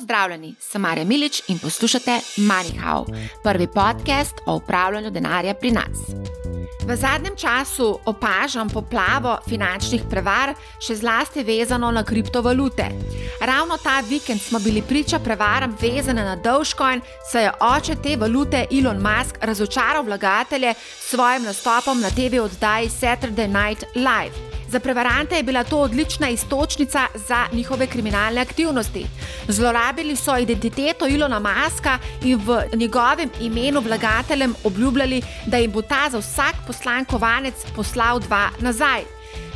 pozdravljeni, sem Marja Milič in poslušate MoneyHow, prvi podcast o upravljanju denarja pri nas. V zadnjem času opažam poplavo finančnih prevar, še zlasti vezano na kriptovalute. Ravno ta vikend smo bili priča prevaram vezane na Dogecoin, saj je oče te valute Elon Musk razočaral vlagatelje s svojim nastopom na TV oddaji Saturday Night Live. Za prevarante je bila to odlična istočnica za njihove kriminalne aktivnosti. Zlorabili so identiteto Ilona Maska in v njegovem imenu vlagateljem obljubljali, da jim bo ta za vsak poslan kovanec poslal dva nazaj.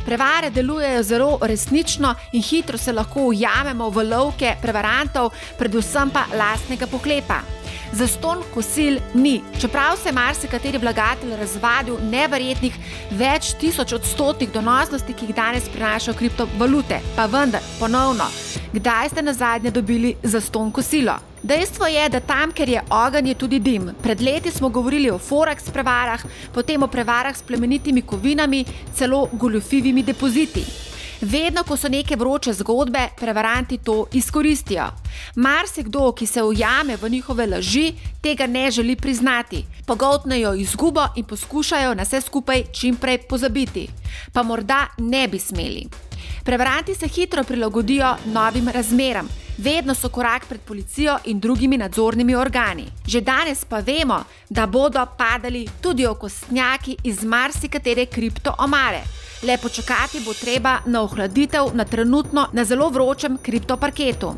Prevare delujejo zelo resnično in hitro se lahko ujamemo v lovke prevarantov, predvsem pa lastnega poklepa. Za ston kosil ni, čeprav se je marsikateri vlagatelj razvadil neverjetnih več tisoč odstotnih donosnosti, ki jih danes prinašajo kriptovalute. Pa vendar, ponovno, kdaj ste na zadnje dobili za ston kosilo? Dejstvo je, da tam, ker je ogenj, je tudi dim. Pred leti smo govorili o forex prevarah, potem o prevarah s plemenitimi kovinami, celo goljufivimi depoziti. Vedno, ko so neke vroče zgodbe, prevaranti to izkoristijo. Marsikdo, ki se ujame v njihove laži, tega ne želi priznati. Pogotnejo izgubo in poskušajo na vse skupaj čimprej pozabiti. Pa morda ne bi smeli. Prevaranti se hitro prilagodijo novim razmeram. Vedno so korak pred policijo in drugimi nadzornimi organi. Že danes pa vemo, da bodo padali tudi okostnjaki iz marsikatere kriptoomare. Le počakati bo treba na ohladitev na trenutno na zelo vročem kriptoparketu.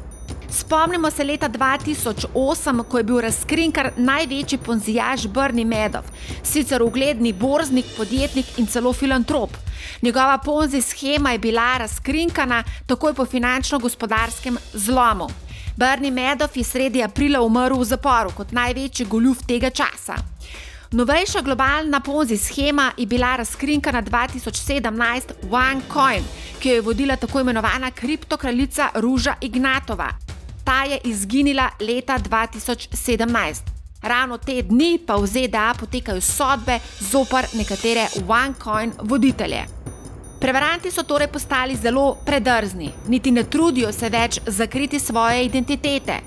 Spomnimo se leta 2008, ko je bil razkrinkar največji ponzijaž Brni Medov, sicer ugledni borznik, podjetnik in celo filantrop. Njegova ponzi schema je bila razkrinkana takoj po finančno-gospodarskem zlomu. Brni Medov je sredi aprila umrl v zaporu kot največji goljuf tega časa. Novejša globalna ponzi schema je bila razkrinkana 2017 OneCoin, ki jo je vodila tako imenovana kriptokraljica Ruža Ignatova. Ta je izginila leta 2017. Ravno te dni pa v ZDA potekajo sodbe zoper nekatere OneCoin voditelje. Prevaranti so torej postali zelo predrzni, niti ne trudijo se več zakriti svoje identitete.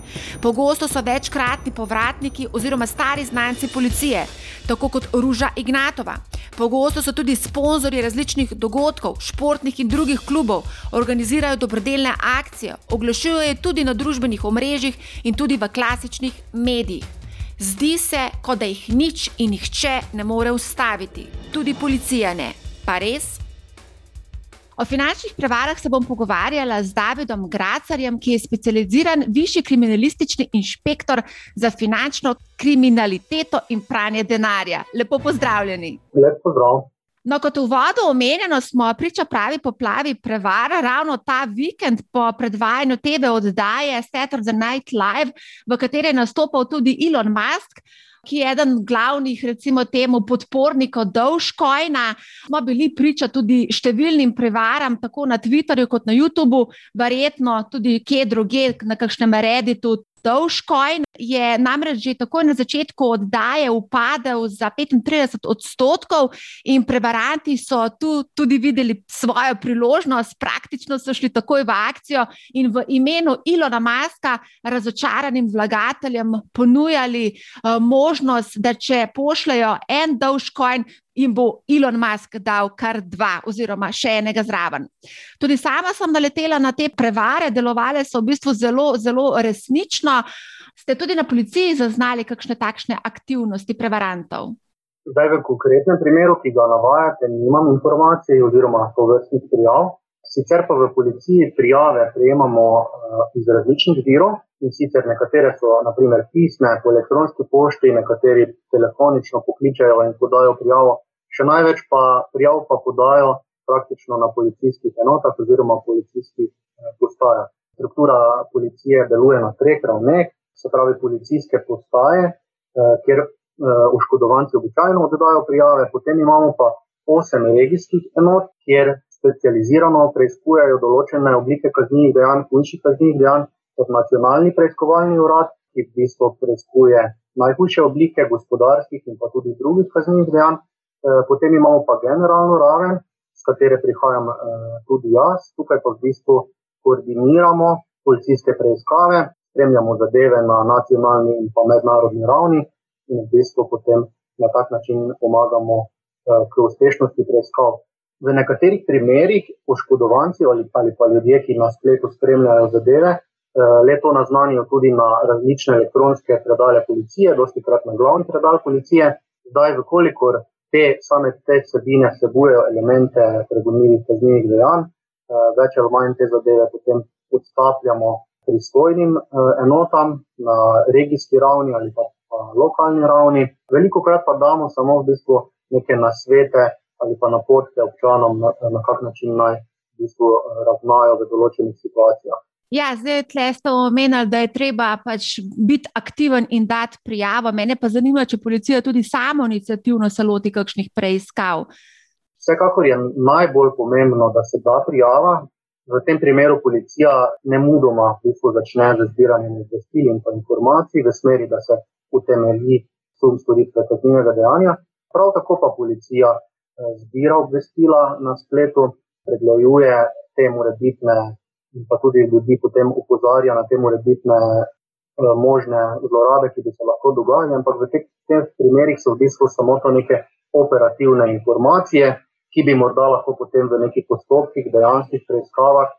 Pogosto so večkratni povratniki oziroma stari znanci policije, tako kot Ruža Ignatova. Pogosto so tudi sponzorji različnih dogodkov, športnih in drugih klubov, organizirajo dobrodelne akcije, oglašujejo tudi na družbenih omrežjih in tudi v klasičnih medijih. Zdi se, kot da jih nič in nihče ne more ustaviti, tudi policija ne. Pa res? O finančnih prevarah se bom pogovarjala z Davidom Gracarjem, ki je specializiran višji kriminalistični inšpektor za finančno kriminaliteto in pranje denarja. Lepo pozdravljeni. Lep pozdrav. No, kot v vodu omenjeno, smo priča pravi poplavi prevara ravno ta vikend po predvajanju TV oddaje Saturday Night Live, v kateri je nastopal tudi Elon Musk ki je eden glavnih, recimo, temu podpornikov Dogecoina. Smo bili priča tudi številnim prevaram, tako na Twitterju kot na YouTubu, verjetno tudi kje druge, na kakšnem Redditu, Dogecoin je namreč že takoj na začetku oddaje upadel za 35 odstotkov, in prevaranti so tu tudi videli svojo priložnost, praktično so šli takoj v akcijo in v imenu Ilona Maska razočaranim vlagateljem ponujali uh, možnost, da če pošljajo en Dogecoin, jim bo Elon Musk dal kar dva, oziroma še enega zraven. Tudi sama sem naletela na te prevare, delovale so v bistvu zelo, zelo resnično. Ste tudi na policiji zaznali kakšne takšne aktivnosti prevarantov? Zdaj, v konkretnem primeru, ki ga navajate, nimam informacij oziroma povrstnih prijav. Sicer pa v policiji prijave prejemamo uh, iz različnih virov in sicer nekatere so, naprimer, pisne po elektronski pošti, nekateri telefonično pokličajo in podajo prijavo. Še največ pa prijav pa podajo praktično na policijskih enotah oziroma policijskih uh, postajah. Struktura policije deluje na treh ravneh, se pravi policijske postaje, uh, kjer uh, oškodovanci običajno oddajo prijave, potem imamo pa osem regijskih enot, kjer specializirano preizkujajo določene oblike kaznjivih dejanj, hujših kaznjivih dejanj, kot nacionalni preiskovalni urad, ki v bistvu preiskuje najhujše oblike gospodarskih in pa tudi drugih kaznjivih dejanj. Eh, potem imamo pa generalno raven, s katere prihajam eh, tudi jaz, tukaj pa v bistvu koordiniramo policijske preiskave, spremljamo zadeve na nacionalni in pa mednarodni ravni in v bistvu potem na tak način pomagamo uh, k uspešnosti preiskav. V nekaterih primerjih poškodovanci ali, ali pa ljudje, ki na spletu spremljajo zadeve, uh, le to naznanijo tudi na različne elektronske predale policije, dosti krat na glavni predal policije. Zdaj, vkolikor te same te vsebine vsebujejo elemente pregonljivih kaznjivih dejanj, uh, več ali manj te zadeve potem odstapljamo pristojnim uh, enotam na regijski ravni ali pa lokalni ravni. Veliko krat pa damo samo v bistvu neke nasvete ali pa napotke občanom, na, na kak način naj v bistvu eh, ravnajo v določenih situacijah. Ja, zdaj ste omenili, da je treba pač biti aktiven in dati prijavo. Mene pa zanima, če policija tudi samo inicijativno se loti kakšnih preiskav. Vsekakor je najbolj pomembno, da se da prijava. V tem primeru policija ne mudoma v bistvu začne z zbiranjem obvestil in informacij v smeri, da se utemelji sum storitve kaznivega dejanja. Prav tako pa policija eh, zbira obvestila na spletu, pregleduje te morebitne in pa tudi ljudi potem upozarja na te morebitne eh, možne zlorabe, ki bi se lahko dogajale, ampak v teh, teh primerih so v bistvu samo to neke operativne informacije, ki bi morda lahko potem v nekih postopkih, dejanskih preiskavah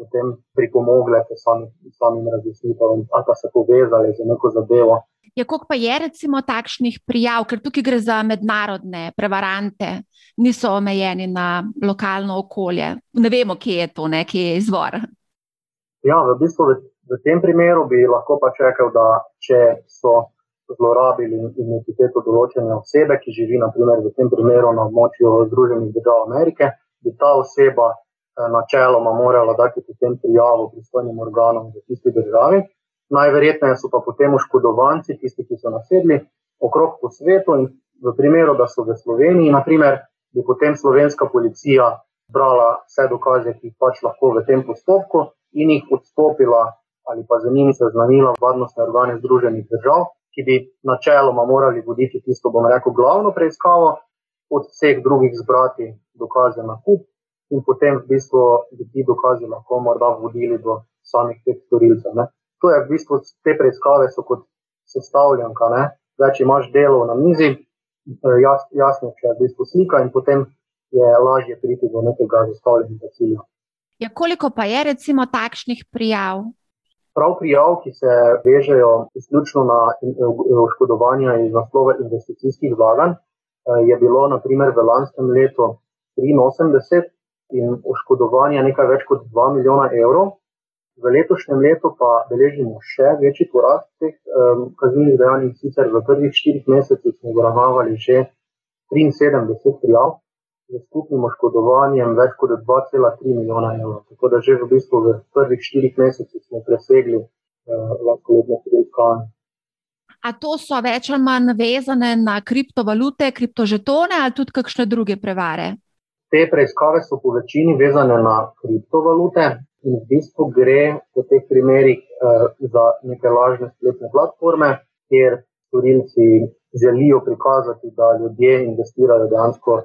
potem pripomogle k samim, samim razjasnitvam ali pa se povezali z neko zadevo. Ja, koliko pa je recimo takšnih prijav, ker tukaj gre za mednarodne prevarante, niso omejeni na lokalno okolje. Ne vemo, kje je to, ne, kje je izvor. Ja, v bistvu v, v tem primeru bi lahko pač rekel, da če so zlorabili identiteto določene osebe, ki živi naprimer v tem primeru na območju Združenih držav Amerike, bi ta oseba Eh, načeloma morala dati potem prijavo pristojnim organom v tisti državi. Najverjetneje so pa potem oškodovanci, tisti, ki so nasedli okrog po svetu in v primeru, da so v Sloveniji, naprimer, bi potem slovenska policija brala vse dokaze, ki jih pač lahko v tem postopku in jih odstopila ali pa za njimi seznanila varnostne organe Združenih držav, ki bi načeloma morali voditi tisto, bom rekel, glavno preiskavo, od vseh drugih zbrati dokaze na kup in potem v bistvu bi ti dokazi lahko morda vodili do samih teh storilcev. Ne. To je v bistvu te preiskave so kot sestavljanka, ne. več imaš delov na mizi, eh, jas, jasno, če je v bistvu slika in potem je lažje priti do nekega zastavljenega cilja. Ja, koliko pa je recimo takšnih prijav? Prav prijav, ki se vežejo izključno na oškodovanja iz naslova investicijskih vlaganj, eh, je bilo naprimer v lanskem letu 83 in oškodovanja nekaj več kot 2 milijona evrov. V letošnjem letu pa beležimo še večji porast teh um, kaznjivih dejanj, sicer v prvih štirih mesecih smo obravnavali že 73 prijav z skupnim oškodovanjem več kot 2,3 milijona evrov. Tako da že v bistvu v prvih štirih mesecih smo presegli uh, lahko letne preiskave. A to so več ali manj vezane na kriptovalute, kriptožetone ali tudi kakšne druge prevare? Te preiskave so po večini vezane na kriptovalute in v bistvu gre v teh primerih eh, za neke lažne spletne platforme, kjer storilci želijo prikazati, da ljudje investirajo dejansko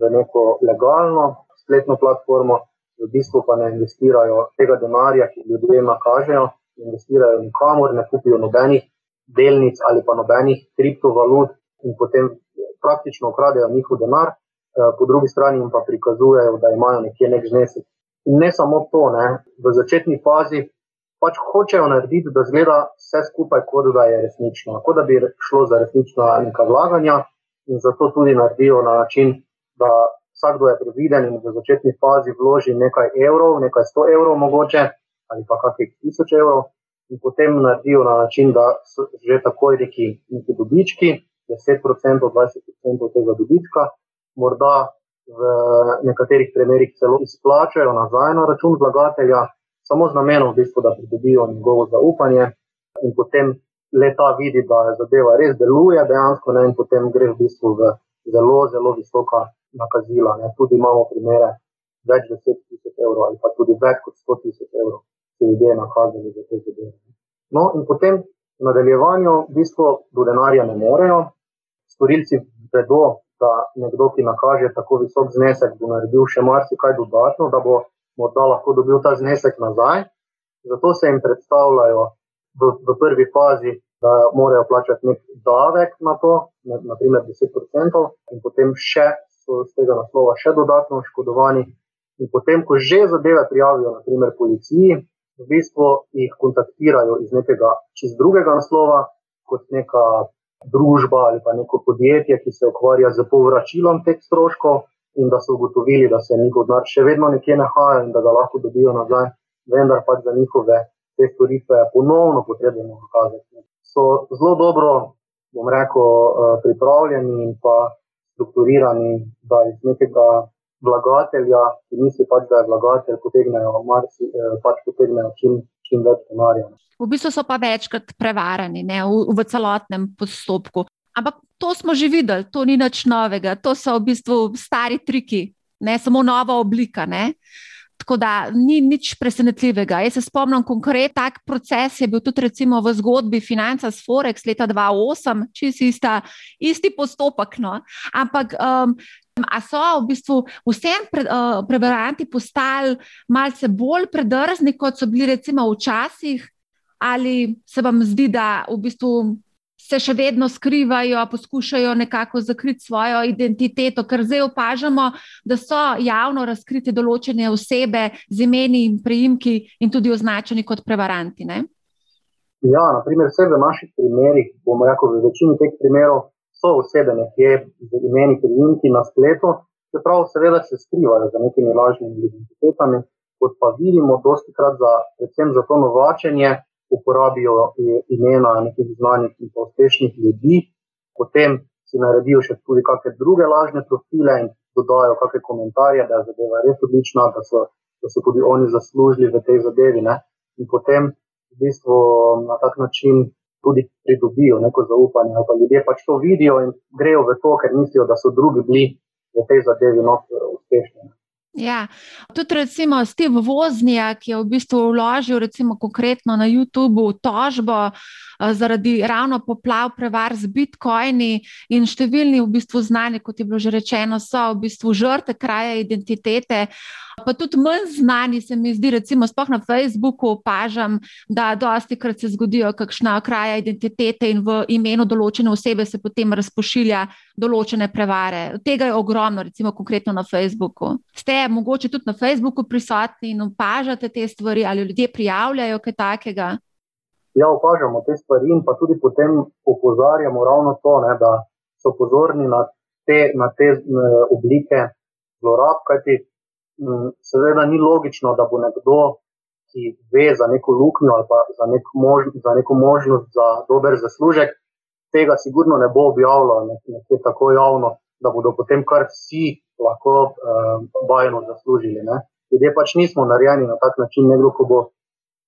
v neko legalno spletno platformo, v bistvu pa ne investirajo tega denarja, ki ljudje nakažejo, investirajo nikamor, ne kupijo nobenih delnic ali pa nobenih kriptovalut in potem praktično ukradejo njihov denar. Eh, po drugi strani pa prikazujejo, da imajo nekje nek znesek. In ne samo to, ne, v začetni fazi pač hočejo narediti, da zgleda vse skupaj, kot da je resnično, kot da bi šlo za resnično neka vlaganja in zato tudi naredijo na način, da vsakdo je previden in v začetni fazi vloži nekaj evrov, nekaj sto evrov mogoče ali pa kakih tisoč evrov in potem naredijo na način, da so že takoj neki, neki dobički, 10%, 20% tega dobička morda v nekaterih primerih celo izplačajo nazaj na račun vlagatelja, samo z namenom, v bistvu, da pridobijo njegovo zaupanje in potem leta vidi, da zadeva res deluje dejansko ne, in potem gre v bistvu v zelo, zelo visoka nakazila. Ne. Tudi imamo primere več deset tisoč evrov ali pa tudi več kot sto tisoč evrov, ki ljudje nakazali za te zadeve. No in potem v nadaljevanju v bistvu do denarja ne morejo, storilci vedo, da nekdo, ki nakaže tako visok znesek, bo naredil še marsikaj dodatno, da bo morda lahko dobil ta znesek nazaj. Zato se jim predstavljajo v, v prvi fazi, da morajo plačati nek davek na to, naprimer 10%, in potem še so z tega naslova še dodatno oškodovani. In potem, ko že zadeve prijavijo, naprimer policiji, v bistvu jih kontaktirajo iz nekega čist drugega naslova, kot neka družba ali pa neko podjetje, ki se ukvarja z povračilom teh stroškov, in da so ugotovili, da se njihov denar še vedno nekje nahaja in da ga lahko dobijo nazaj, vendar pa za njihove te storitve ponovno potrebno dokazati. So zelo dobro, bom rekel, eh, pripravljeni in pa strukturirani, da iz nekega vlagatelja, ki misli pač, da je vlagatelj, potegnejo, marci, eh, pač potegnejo čim, čim več denarja. V bistvu so pa večkrat prevarani ne, v, v celotnem postopku. Ampak to smo že videli, to ni nič novega, to so v bistvu stari triki, ne samo nova oblika. Ne? Tako da ni nič presenetljivega. Jaz se spomnim, konkretno tak proces je bil tudi recimo v zgodbi Financa s Forex leta 2008, čisi ista, isti postopek. No? Ampak. Um, A so v bistvu vsem pre, uh, preberanti postali malce bolj predrzni, kot so bili recimo včasih, ali se vam zdi, da v bistvu se še vedno skrivajo, poskušajo nekako zakriti svojo identiteto, ker zdaj opažamo, da so javno razkrite določene osebe z imeni in priimki in tudi označeni kot prevaranti. Ne? Ja, naprimer, vse v naših primerih, bomo rekel, v večini teh primerov so osebe nekje z imeni in priimki na spletu, čeprav seveda se skrivajo za nekimi lažnimi identitetami, kot pa vidimo, dosti krat za, predvsem za to novačenje uporabijo imena nekih znanih in uspešnih ljudi, potem si naredijo še tudi kakšne druge lažne profile in dodajo kakšne komentarje, da je zadeva res odlična, da so, da so tudi oni zaslužili v tej zadevi. Ne? In potem v bistvu na tak način tudi pridobijo neko zaupanje. Pa ljudje pač to vidijo in grejo v to, ker mislijo, da so drugi bili v tej zadevi uspešni. Ja, tudi recimo Steve Voznija, ki je v bistvu vložil recimo konkretno na YouTubu tožbo eh, zaradi ravno poplav prevar z bitcoini in številni v bistvu znani, kot je bilo že rečeno, so v bistvu žrte kraje identitete. Pa tudi manj znani se mi zdi, recimo, spoh na Facebooku opažam, da dosti krat se zgodijo kakšna kraja identitete in v imenu določene osebe se potem razpošilja določene prevare. Tega je ogromno, recimo, konkretno na Facebooku. Ste mogoče tudi na Facebooku prisotni in opažate te stvari ali ljudje prijavljajo kaj takega? Ja, opažamo te stvari in pa tudi potem opozarjamo ravno to, ne, da so pozorni na te, na te oblike zlorab, kajti seveda ni logično, da bo nekdo, ki ve za neko luknjo ali pa za, nek mož, za neko možnost za dober zaslužek, tega sigurno ne bo objavljal nekje tako javno, da bodo potem kar vsi lahko eh, bajno zaslužili. Ne. Ljudje pač nismo narejeni na tak način, nekdo, ko bo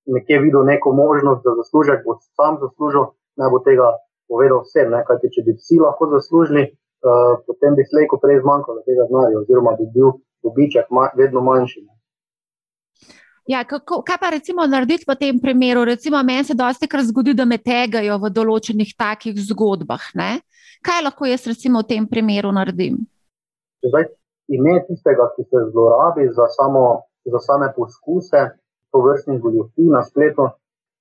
nekje videl neko možnost za zaslužek, bo sam zaslužil, ne bo tega povedal vsem. Kajti, če bi vsi lahko zaslužili, uh, potem bi slejko prej zmanjkalo tega denarja, oziroma bi bil dobiček vedno manjši. Ja, kako, kaj pa recimo narediti v tem primeru? Recimo, meni se dosti krat zgodi, da me tegajo v določenih takih zgodbah. Ne? Kaj lahko jaz recimo v tem primeru naredim? Zdaj, ime tistega, ki se zlorabi za, samo, za same poskuse, to vrstnih goljofij na spletu,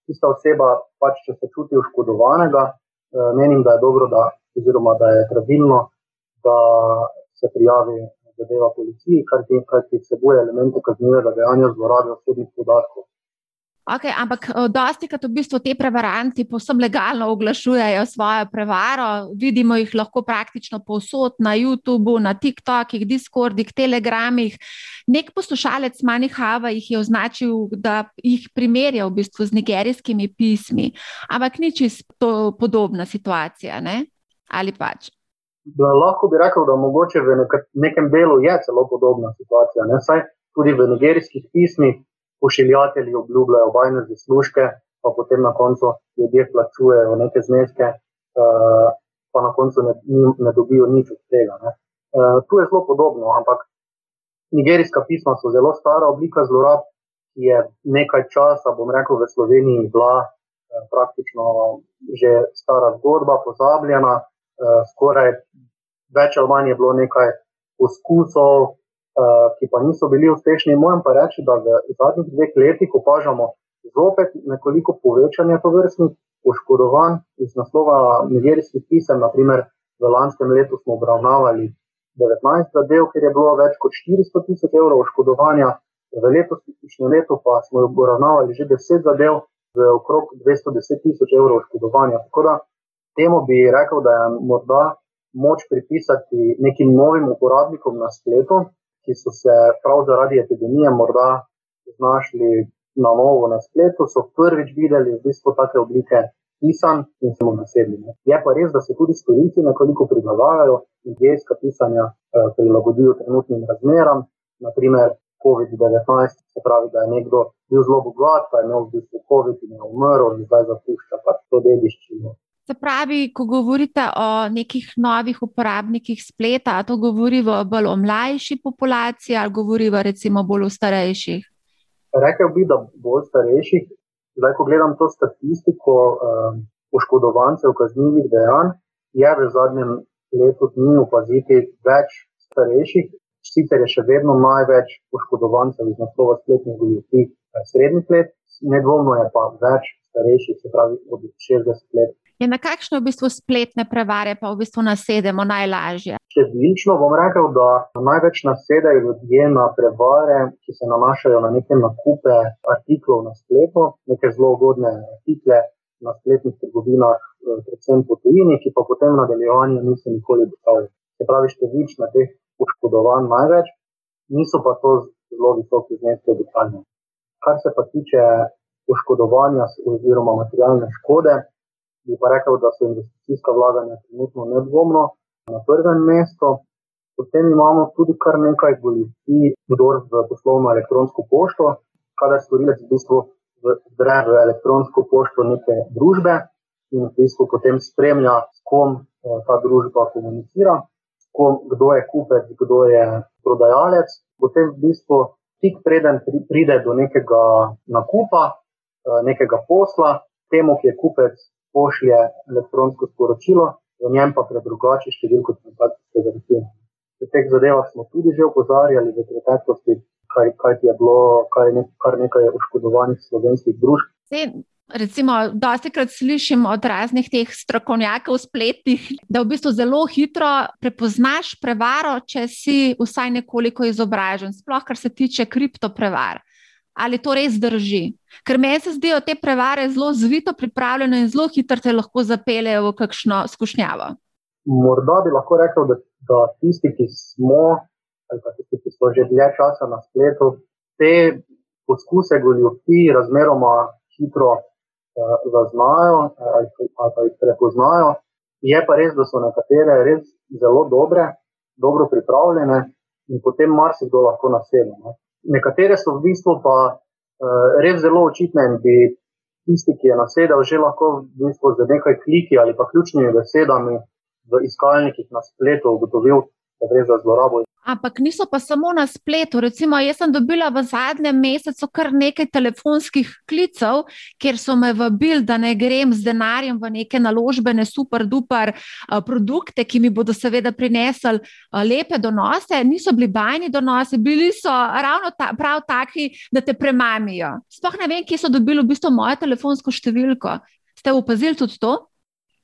tista oseba, pač, če se čuti oškodovanega, eh, menim, da je dobro, da, oziroma da je pravilno, da se prijavi zadeva policiji, kar ti, kar vsebuje elemente kaznivega dejanja zlorabe osebnih podatkov. Okay, ampak eh, dosti krat v bistvu te prevaranti posebno legalno oglašujejo svojo prevaro. Vidimo jih lahko praktično povsod na YouTubu, na TikTokih, Discordih, Telegramih. Nek poslušalec Manihava jih je označil, da jih primerja v bistvu z nigerijskimi pismi. Ampak ni čisto podobna situacija, ne? ali pač? lahko bi rekel, da mogoče v nekem delu je celo podobna situacija. Saj tudi v nigerijskih pismih pošiljatelji obljubljajo bajne zaslužke, pa potem na koncu ljudje plačujejo neke zneske, uh, pa na koncu ne, ne dobijo nič od tega. Uh, tu je zelo podobno, ampak nigerijska pisma so zelo stara oblika zlorab, ki je nekaj časa, bom rekel, v Sloveniji bila uh, praktično že stara zgodba, pozabljena. Uh, skoraj več ali manj je bilo nekaj poskusov, ki pa niso bili uspešni. Moram pa reči, da v zadnjih dveh letih opažamo zopet nekoliko povečanje tovrstnih poškodovanj iz naslova nigerijskih pisem. Naprimer, v lanskem letu smo obravnavali 19 zadev, ker je bilo več kot 400 tisoč evrov oškodovanja, v letošnjem letu pa smo obravnavali že 10 zadev z okrog 210 tisoč evrov oškodovanja. Tako da temu bi rekel, da je morda moč pripisati nekim novim uporabnikom na spletu, ki so se prav zaradi epidemije morda znašli na novo na spletu, so prvič videli v bistvu take oblike pisanj in samo nasedli. Je pa res, da se tudi storilci nekoliko prilagajajo in gejska pisanja eh, prilagodijo trenutnim razmeram. Naprimer, COVID-19, se pravi, da je nekdo bil zelo bogat, pa je imel v bistvu COVID in je umrl in zdaj zapušča pač to dediščino. Se pravi, ko govorite o nekih novih uporabnikih spleta, to govori bolj o mlajši populaciji ali govori recimo bolj o starejših? Rekel bi, da bolj starejših. Zdaj, ko gledam to statistiko um, poškodovancev kaznjivih dejanj, je v zadnjem letu dni opaziti več starejših, sicer je še vedno največ poškodovancev iz naslova spletnih goljufij eh, srednjih let, nedvomno je pa več starejših, se pravi od 60 let. Je na kakšne v bistvu spletne prevare pa v bistvu nasedemo najlažje? Številčno bom rekel, da največ nasedajo ljudje na prevare, ki se nanašajo na neke nakupe artiklov na spletu, neke zelo ugodne artikle na spletnih trgovinah, eh, predvsem po tujini, ki pa potem v nadaljevanju niso nikoli dostali. Se pravi, številčno teh poškodovanj največ, niso pa to zelo visoki zneski običajno. Kar se pa tiče poškodovanja oziroma materialne škode, bi pa rekel, da so investicijska vlaganja trenutno nedvomno na prvem mestu. Potem imamo tudi kar nekaj goljufij, kdor v poslovno elektronsko pošto, kadar storilec v bistvu vdre v elektronsko pošto neke družbe in v bistvu potem spremlja, s kom eh, ta družba komunicira, kom, kdo je kupec, kdo je prodajalec. Potem v bistvu tik preden pride do nekega nakupa, eh, nekega posla, temu, ki je kupec pošlje elektronsko sporočilo, v njem pa predrugači številko transakcijskega računa. V teh zadevah smo tudi že opozarjali v preteklosti, kaj, kaj je bilo, kaj je nek, kar nekaj oškodovanih slovenskih družb. Recimo, dosti krat slišim od raznih teh strokovnjakov spletnih, da v bistvu zelo hitro prepoznaš prevaro, če si vsaj nekoliko izobražen, sploh kar se tiče kriptoprevar ali to res drži. Ker meni se zdijo te prevare zelo zvito pripravljene in zelo hitro te lahko zapeljejo v kakšno skušnjavo. Morda bi lahko rekel, da, da tisti, ki smo, ali pa tisti, ki so že dlje časa na spletu, te poskuse goljofi razmeroma hitro eh, zaznajo ali, ali pa jih prepoznajo. Je pa res, da so nekatere res zelo dobre, dobro pripravljene in potem marsikdo lahko nasedne. Nekatere so v bistvu pa uh, res zelo očitne in bi tisti, ki je nasedel, že lahko v bistvu z nekaj kliki ali pa ključnimi besedami v iskalnikih na spletu ugotovil, da gre za zlorabo Ampak niso pa samo na spletu. Recimo, jaz sem dobila v zadnjem mesecu kar nekaj telefonskih klicev, kjer so me vabili, da ne grem z denarjem v neke naložbene, super, duper produkte, ki mi bodo seveda prinesli lepe donose. Niso bili bajni donosi, bili so ravno ta, prav taki, da te premamijo. Sploh ne vem, kje so dobili v bistvu mojo telefonsko številko. Ste opazili tudi to?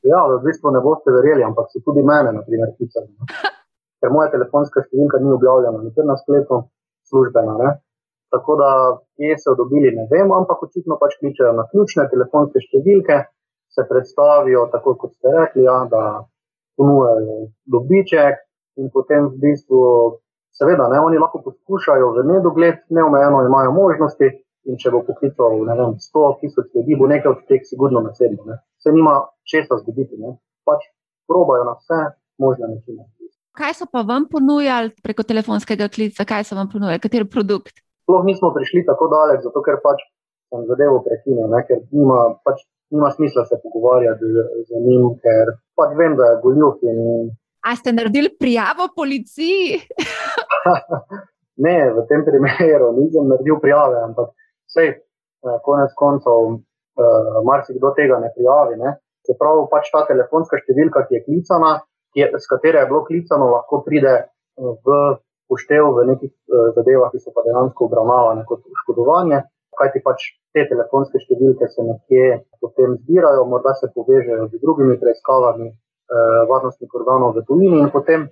Ja, v bistvu ne boste verjeli, ampak so tudi mene, na primer, klicali. ker moja telefonska številka ni objavljena nikjer na spletu, službena. Ne? Tako da, kje so dobili, ne vem, ampak očitno pač kličejo na ključne telefonske številke, se predstavijo tako, kot ste rekli, ja, da ponujajo dobiček in potem v bistvu, seveda, ne, oni lahko poskušajo v nedogled, neomejeno imajo možnosti. In če bo poklical 100 tisoč ljudi, bo nekaj od teh sigurno nasedlo. Se nima česa zgoditi. Ne? Pač probajo na vse možne načine. Kaj so pa vam ponujali preko telefonskega klica, kaj so vam ponujali, kateri produkt? Sploh nismo prišli tako daleč, zato ker pač sem zadevo prekinil, ne? ker nima, pač nima smisla se pogovarjati z, z njim, ker pač vem, da je goljuf. In... A ste naredili prijavo policiji? ne, v tem primeru nisem naredil prijave, ampak vse, eh, konec koncev, uh, marsikdo tega ne prijavi. Ne? Se pravi, pač ta telefonska številka, ki je klicana s katero je bilo klicano, lahko pride eh, v poštev v nekih eh, zadevah, ki so pa dejansko obravnavane kot oškodovanje. kaj ti pač te telefonske številke se nekje potem zbirajo, morda se povežejo z drugimi preiskavami eh, varnostnih organov v tujini in potem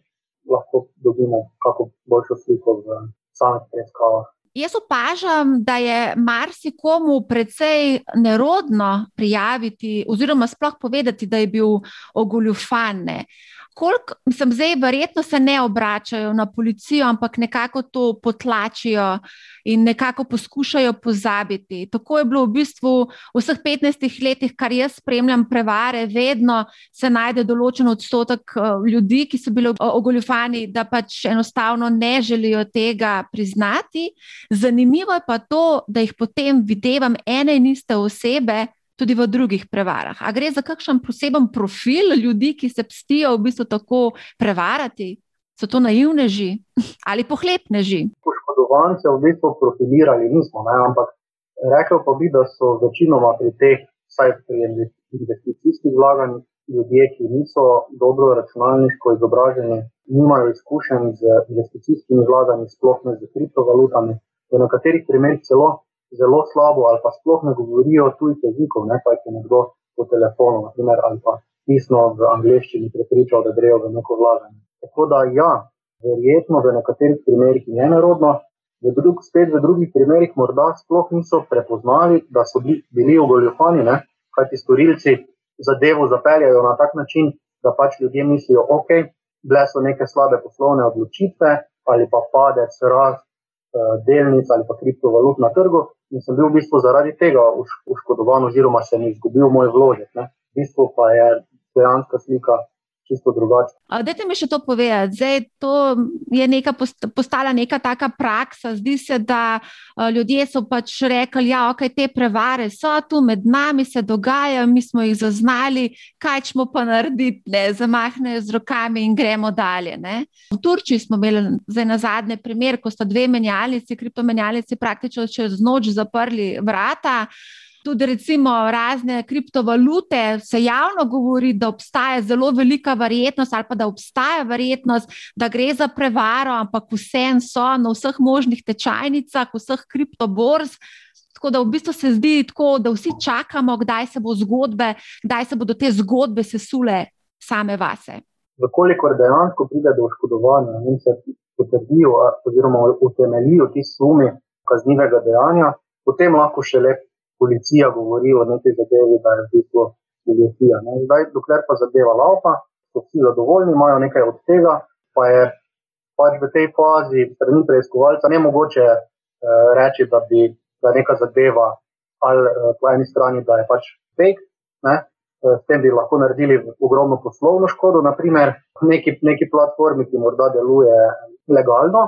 lahko dobimo kako boljšo sliko v samih preiskavah. Jaz opažam, da je marsikomu precej nerodno prijaviti, oziroma sploh povedati, da je bil ogoljufan koliko, sem zdaj, verjetno se ne obračajo na policijo, ampak nekako to potlačijo in nekako poskušajo pozabiti. Tako je bilo v bistvu v vseh 15 letih, kar jaz spremljam prevare, vedno se najde določen odstotek eh, ljudi, ki so bili ogoljufani, da pač enostavno ne želijo tega priznati. Zanimivo je pa to, da jih potem videvam ene in iste osebe tudi v drugih prevarah. A gre za kakšen poseben profil ljudi, ki se pstijo v bistvu tako prevarati? So to naivneži ali pohlepneži? Poškodovance v bistvu profilirali nismo, ne? ampak rekel pa bi, da so večinoma pri teh, vsaj pri investicijskih vlaganjih, ljudje, ki niso dobro računalniško izobraženi, nimajo izkušenj z investicijskimi vlaganji, sploh ne z kriptovalutami, v nekaterih primerih celo zelo slabo ali pa sploh ne govorijo tujih jezikov, ne pa jih je nekdo po telefonu naprimer, ali pa pisno v angleščini prepričal, da grejo v neko vlaganje. Tako da ja, verjetno v nekaterih primerih je nerodno, v drug, spet v drugih primerih morda sploh niso prepoznali, da so bili, bili ogoljofani, kaj ti storilci zadevo zapeljajo na tak način, da pač ljudje mislijo, ok, bile so neke slabe poslovne odločitve ali pa padec rast delnic ali pa kriptovalut na trgu in sem bil v bistvu zaradi tega oškodovan, oziroma sem izgubil moj vložek. Ne. V bistvu pa je dejansko slika čisto drugače. Dajte mi še to povedati. Zdaj, to je neka postala neka taka praksa. Zdi se, da ljudje so pač rekli, da ja, okay, te prevare so tu med nami, se dogajajo, mi smo jih zaznali, kaj smo pa narediti, ne zamahnejo z rokami in gremo dalje. Ne? V Turčiji smo imeli zdaj na zadnje primer, ko sta dve menjalnici, kriptomenjalnici, praktično čez noč zaprli vrata tudi recimo razne kriptovalute, se javno govori, da obstaja zelo velika verjetnost, ali pa da obstaja verjetnost, da gre za prevaro, ampak vsem so na vseh možnih tečajnicah, vseh kriptoborz. Tako da v bistvu se zdi tako, da vsi čakamo, kdaj se bo zgodbe, kdaj se bodo te zgodbe sesule same vase. Vkolikor dejansko pride do oškodovanja in se potrdijo, oziroma utemeljijo ti sumi kaznivega dejanja, potem lahko še le policija govori o neki zadevi, da je v bistvu ilustrija. Zdaj, dokler pa zadeva laupa, so vsi zadovoljni, imajo nekaj od tega, pa je pač v tej fazi strani preiskovalca ne mogoče eh, reči, da bi da neka zadeva ali eh, po eni strani, da je pač fake. Ne? Eh, s tem bi lahko naredili ogromno poslovno škodo, naprimer neki, neki platformi, ki morda deluje legalno,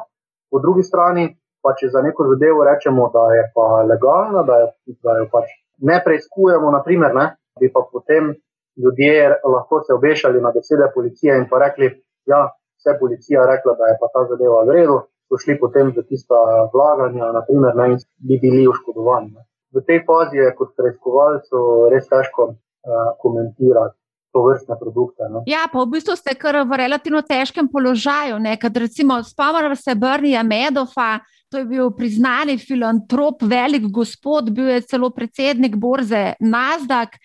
po drugi strani pa če za neko zadevo rečemo, da je pa legalna, da, je, da jo pač ne preizkujemo, naprimer, ne, bi pa potem ljudje lahko se obešali na besede policije in pa rekli, ja, vse policija rekla, da je pa ta zadeva v redu, so šli potem v tista vlaganja, naprimer, ne, in bi bili oškodovani. V tej fazi je kot preiskovalcu res težko uh, komentirati to vrstne produkte. Ne. Ja, pa v bistvu ste kar v relativno težkem položaju. Spomnim se Brnija Medofa, to je bil priznani filantrop, velik gospod, bil je celo predsednik borze Nazdak.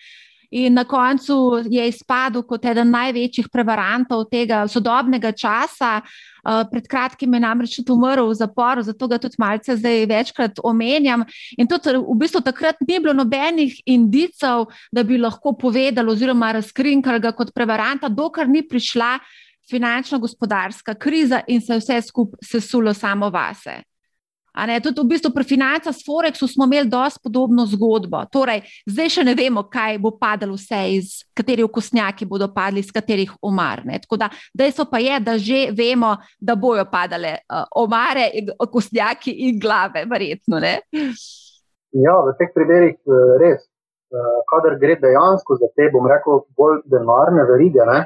In na koncu je izpadel kot eden največjih prevarantov tega sodobnega časa. Uh, pred kratkim je namreč tudi umrl v zaporu, zato ga tudi malce zdaj večkrat omenjam. In tudi v bistvu takrat ni bilo nobenih indicov, da bi lahko povedali oziroma razkrinkali ga kot prevaranta, dokler ni prišla finančno-gospodarska kriza in se je vse skupaj sesulo samo vase. Tudi v bistvu pri financah s Forexom smo imeli dosti podobno zgodbo. Torej, zdaj še ne vemo, kaj bo padalo vse, iz katerih okosnjaki bodo padli, iz katerih omar. Ne. Tako da dejstvo pa je, da že vemo, da bojo padale uh, omare, okosnjaki in glave, verjetno. Ne. Ja, v teh primerih eh, res. Eh, kadar gre dejansko za te, bom rekel, bolj denarne verige, ne,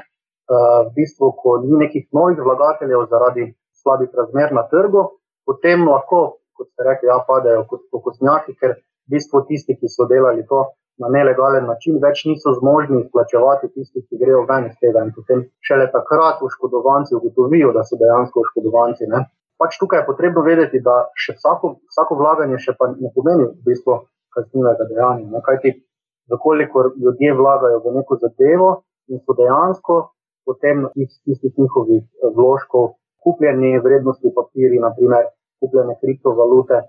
v bistvu, ko ni nekih novih vlagateljev zaradi slabih razmer na trgu, potem lahko, kot ste rekli, ja, padejo kot pokosnjaki, ker v bistvu tisti, ki so delali to na nelegalen način, več niso zmožni izplačevati tistih, ki grejo ven iz tega. In potem šele takrat oškodovanci ugotovijo, da so dejansko oškodovanci. Ne? pač tukaj je potrebno vedeti, da še vsako, vsako vlaganje še ne pomeni v bistvu kaznivega dejanja. Kajti, zakolikor ljudje vlagajo v neko zadevo in so dejansko potem iz tistih njihovih vložkov kupljeni vrednosti papiri, naprimer kupljene kriptovalute,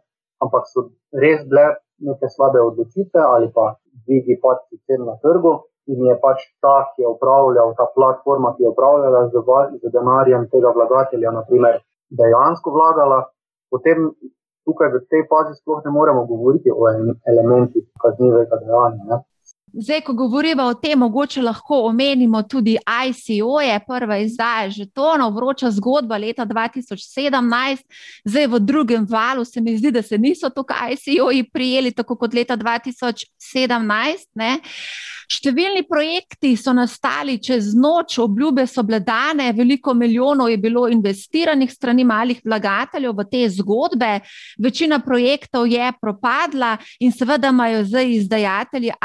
ampak so res bile neke slabe odločitve ali pa dvigi padci cen na trgu in je pač ta, ki je upravljal, ta platforma, ki je upravljala z, z denarjem tega vlagatelja, naprimer, dejansko vlagala, potem tukaj v tej fazi sploh ne moremo govoriti o elementih kaznivega dejanja. Zdaj, ko govorimo o tem, mogoče lahko omenimo tudi ICO, je prva izdaja žetonov, vroča zgodba leta 2017, zdaj v drugem valu se mi zdi, da se niso tukaj ICO-ji prijeli tako kot leta 2017. Ne? Številni projekti so nastali čez noč, obljube so bile dane, veliko milijonov je bilo investiranih strani malih vlagateljev v te zgodbe, večina projektov je propadla in seveda imajo zdaj izdajatelji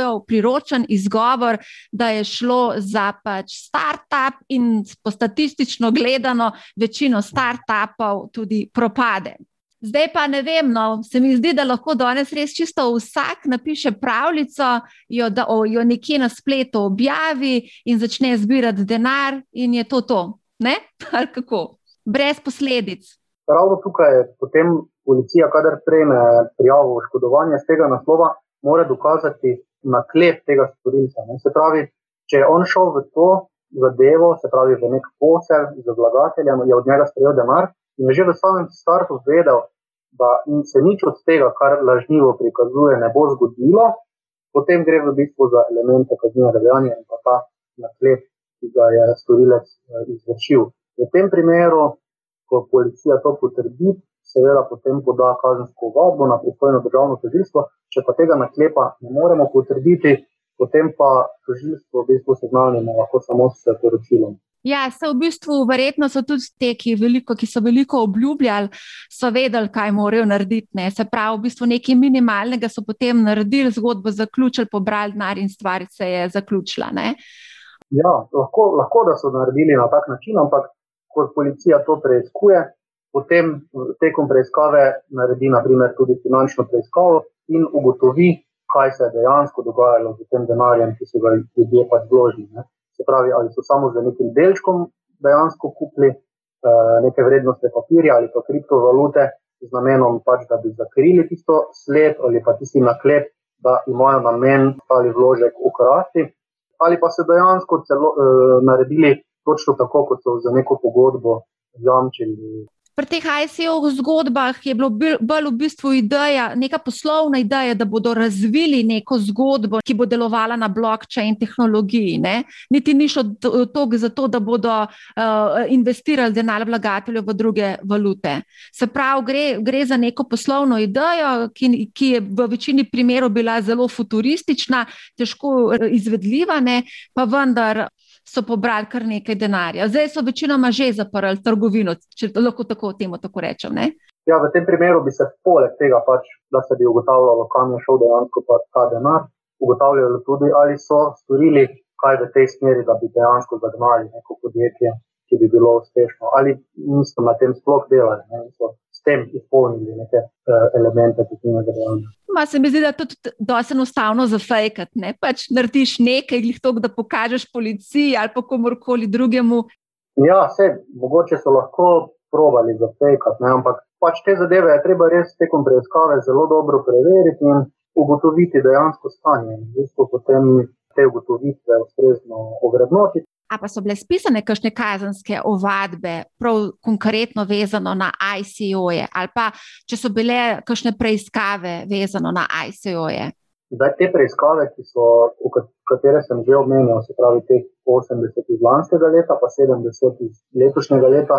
ICO-jev priročen izgovor, da je šlo za pač start-up in po statistično gledano večino start-upov tudi propade. Zdaj pa ne vem, no, se mi zdi, da lahko danes res čisto vsak napiše pravljico, jo, da jo nekje na spletu objavi in začne zbirati denar, in je to to. Ne? Kako? Brez posledic. Ravno tukaj je potem policija, kadar prejme prijavo oškodovanja z tega naslova, mora dokazati naklep tega storilca. Ne? Se pravi, če je on šel v to zadevo, se pravi v nek posel z vlagateljem, je od njega sprejel denar in je že v samem startu vedel, da se nič od tega, kar lažnivo prikazuje, ne bo zgodilo, potem gre v bistvu za elemente kaznivega dejanja in pa ta naklep, ki ga je storilec eh, izvršil. V tem primeru, ko policija to potrdi, seveda potem poda kazensko vadbo na pristojno državno tožilstvo, če pa tega naklepa ne moremo potrditi, potem pa tožilstvo v bistvu seznanimo lahko samo s poročilom. Ja, se v bistvu, verjetno so tudi te, ki, veliko, ki so veliko obljubljali, so vedeli, kaj morajo narediti. Ne. Se pravi, v bistvu nekaj minimalnega so potem naredili, zgodbo zaključili, pobrali denar in stvar se je zaključila. Ne. Ja, lahko, lahko da so naredili na tak način, ampak ko policija to preiskuje, potem tekom preiskave naredi naprimer, tudi finančno preiskavo in ugotovi, kaj se je dejansko dogajalo z tem denarjem, ki so ga ljudje pač vložili se pravi, ali so samo z nekim delčkom dejansko kupili uh, neke vrednostne papirje ali pa kriptovalute z namenom, pač, da bi zakrili tisto sled ali pa tisti naklep, da imajo namen ali vložek ukrasti, ali pa so dejansko celo uh, naredili točno tako, kot so za neko pogodbo jamčili pri teh ICO zgodbah je bilo bolj v bistvu ideja, neka poslovna ideja, da bodo razvili neko zgodbo, ki bo delovala na blockchain tehnologiji. Ne? Niti ni šlo toliko za to, da bodo uh, investirali denar vlagateljev v druge valute. Se pravi, gre, gre za neko poslovno idejo, ki, ki je v večini primerov bila zelo futuristična, težko eh, izvedljiva, ne? pa vendar so pobrali kar nekaj denarja. Zdaj so večinoma že zaprli trgovino, če lahko tako temu tako rečem. Ne? Ja, v tem primeru bi se poleg tega, pač, da se bi ugotavljalo, kam je šel dejansko ta denar, ugotavljalo tudi, ali so storili kaj v tej smeri, da bi dejansko zagnali neko podjetje, ki bi bilo uspešno, ali niso na tem sploh delali. Ne, S tem izpolnili neke uh, elemente, ki jih imamo. Ma se mi zdi, da je to tudi dosti enostavno za fejkat. Ne? Pač narediš nekaj, jih to, da pokažeš policiji ali pa komorkoli drugemu. Ja, vse, mogoče so lahko provali za fejkat, ampak pač te zadeve je treba res tekom preiskave zelo dobro preveriti in ugotoviti dejansko stanje. In v bistvu potem te ugotovitve ustrezno ovrednotiti. Pa so bile spisane kakšne kazenske ovadbe, prav konkretno vezano na ICO-je, ali pa če so bile kakšne preiskave vezano na ICO-je? Zdaj, te preiskave, so, katere sem že omenil, se pravi, teh 80 iz lanskega leta, pa 70 iz letošnjega leta,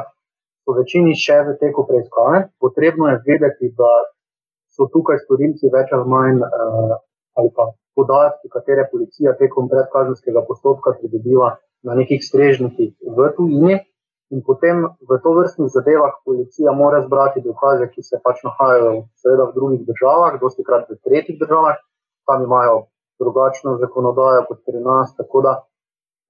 so večini še v teku preiskave. Potrebno je vedeti, da so tukaj storilci več ali manj, eh, ali pa podatki, katere policija tekom predkazenskega postopka pridobiva na nekih strežnikih v tujini, in potem v to vrstnih zadevah policija mora zbrati dokaze, ki se pač nahajajo seveda v drugih državah, dosti krat v tretjih državah, tam imajo drugačno zakonodajo kot pri nas. Tako da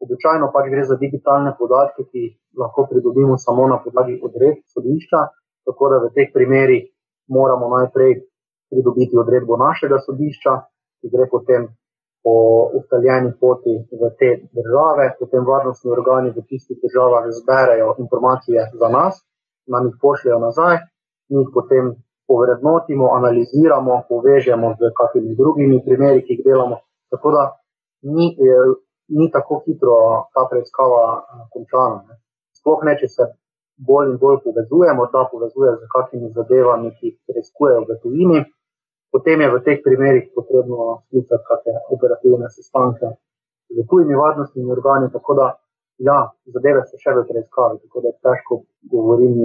običajno pač gre za digitalne podatke, ki jih lahko pridobimo samo na podlagi odredb sodišča, tako da v teh primerih moramo najprej pridobiti odredbo našega sodišča, ki gre potem po ustaljeni poti v te države, potem varnostni organi v tistih državah zberejo informacije za nas, nam jih pošljajo nazaj, mi jih potem povrednotimo, analiziramo, povežemo z kakimi drugimi primeri, ki jih delamo. Tako da ni, ni tako hitro ta preiskava končana. Ne. Sploh ne, če se bolj in bolj povezuje, morda povezuje z kakimi zadevami, ki jih preiskujejo v tujini. Potem je v teh primerih potrebno sklicati kakšne operativne sestanke z tujimi varnostnimi organi, tako da ja, zadeve so še v preiskavi, tako da težko govorim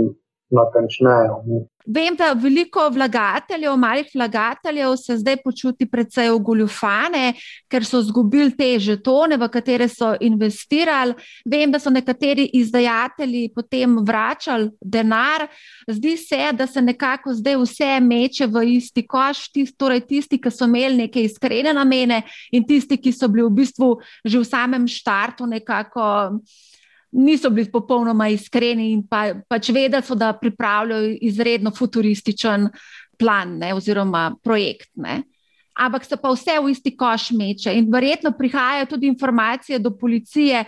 natančneje. Vem, da veliko vlagateljev, malih vlagateljev, se zdaj počuti precej ogoljufane, ker so izgubili te žetone, v katere so investirali. Vem, da so nekateri izdajatelji potem vračali denar. Zdi se, da se nekako zdaj vse meče v isti koš, tist, torej tisti, ki so imeli neke iskrene namene, in tisti, ki so bili v bistvu že v samem štartu nekako niso bili popolnoma iskreni in pa, pač vedeli so, da pripravljajo izredno futurističen plan ne, oziroma projekt. Ne. Ampak se pa vse v isti koš meče in verjetno prihajajo tudi informacije do policije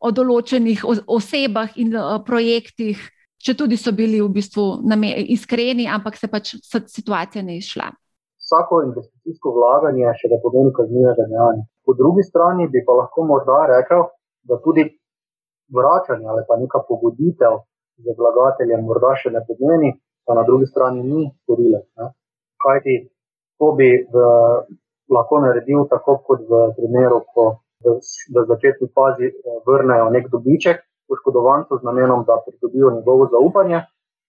o določenih osebah in uh, projektih, če tudi so bili v bistvu iskreni, ampak se pač situacija ne izšla. Vsako investicijsko vlaganje še ne pomeni kaznivega dejanja. Po drugi strani bi pa lahko morda rekel, da tudi vračanje ali pa neka pogoditev z vlagateljem morda še ne pomeni, pa na drugi strani ni storilec. Kaj ti to bi v, lahko naredil tako kot v primeru, ko v, v začetni fazi eh, vrnejo nek dobiček poškodovancu z namenom, da pridobijo njegovo zaupanje.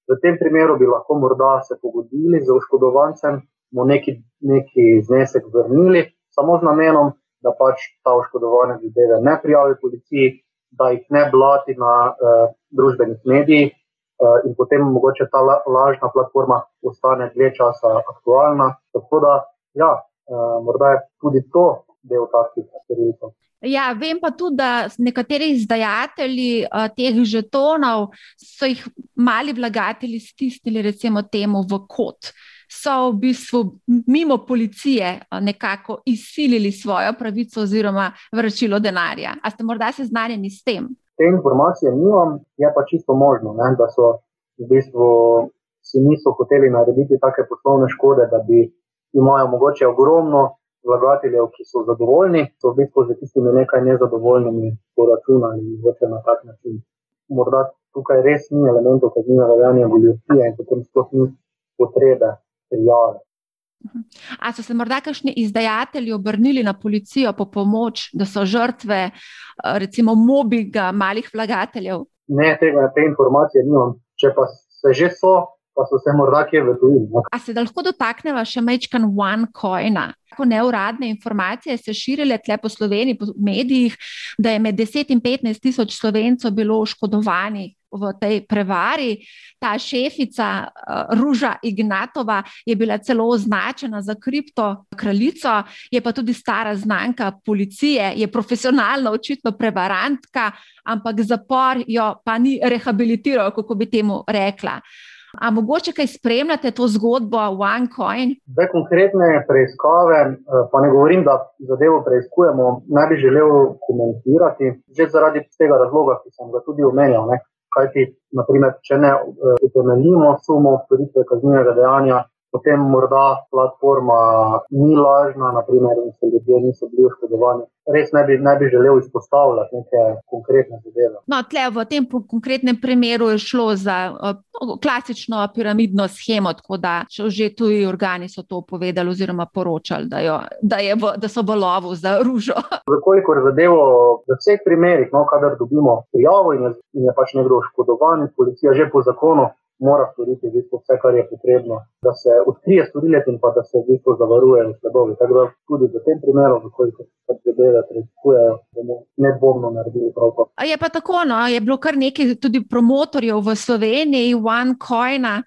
V tem primeru bi lahko morda se pogodili z oškodovancem, mu neki, neki znesek vrnili, samo z namenom, da pač ta oškodovanec zadeve ne prijavi policiji, da jih ne blati na uh, družbenih medijih, uh, in potem mogoče ta la, lažna platforma ostane dve časa aktualna. Tako da, ja, uh, morda je tudi to del takih sterilcev. Ja, vem pa tudi, da nekateri izdajatelji uh, teh žetonov so jih mali vlagatelji stisnili, recimo, temu v kot. So v bistvu mimo policije nekako izsilili svojo pravico oziroma vračilo denarja. A ste morda seznanjeni s tem? Te informacije nimam, je pa čisto možno, ne, da so v bistvu si niso hoteli narediti take poslovne škode, da bi imajo mogoče ogromno vlagateljev, ki so zadovoljni, so v bistvu z tistimi nekaj nezadovoljnimi poračunali in zveče na tak način. Morda tukaj res ni elementov kaznjega dejanja goljofije in potem sploh ni potrebe prijave. A so se morda kakšni izdajatelji obrnili na policijo po pomoč, da so žrtve recimo mobinga malih vlagateljev? Ne, tega, te informacije nimam. Če pa se že so, pa so se morda kje v tujini. A se lahko dotakneva še mečkan OneCoina? Ko neuradne informacije se širile tle po Sloveniji, po medijih, da je med 10 in 15 tisoč slovencev bilo oškodovanih v tej prevari. Ta šefica uh, Ruža Ignatova je bila celo označena za kripto kraljico, je pa tudi stara znanka policije, je profesionalno, očitno prevarantka, ampak zapor jo pa ni rehabilitiral, kako bi temu rekla. A mogoče kaj spremljate to zgodbo OneCoin? Zdaj, konkretne preiskave, eh, pa ne govorim, da zadevo preiskujemo, ne bi želel komentirati, že zaradi tega razloga, ki sem ga tudi omenjal. Ti, naprimer, če ne eh, utemeljimo sumo storitve kaznivega dejanja, potem morda platforma ni lažna, naprimer, in se ljudje niso bili oškodovani. Res ne bi, ne bi želel izpostavljati neke konkretne zadeve. No, tle, v tem konkretnem primeru je šlo za uh, klasično piramidno schemo, tako da že tuji organi so to povedali oziroma poročali, da, jo, da, v, da so v lovu za ružo. Vkolikor zadevo v vseh primerih, no, kadar dobimo prijavo in je, in je pač nekdo oškodovan, policija že po zakonu mora storiti v bistvu vse, kar je potrebno, da se odkrije storilec in pa da se v bistvu zavarujejo sledovi. Tako da tudi v tem primeru, koliko se zadeve preizkujejo, bomo nedvomno naredili prav to. Je pa tako, no, je bilo kar nekaj tudi promotorjev v Sloveniji, OneCoina,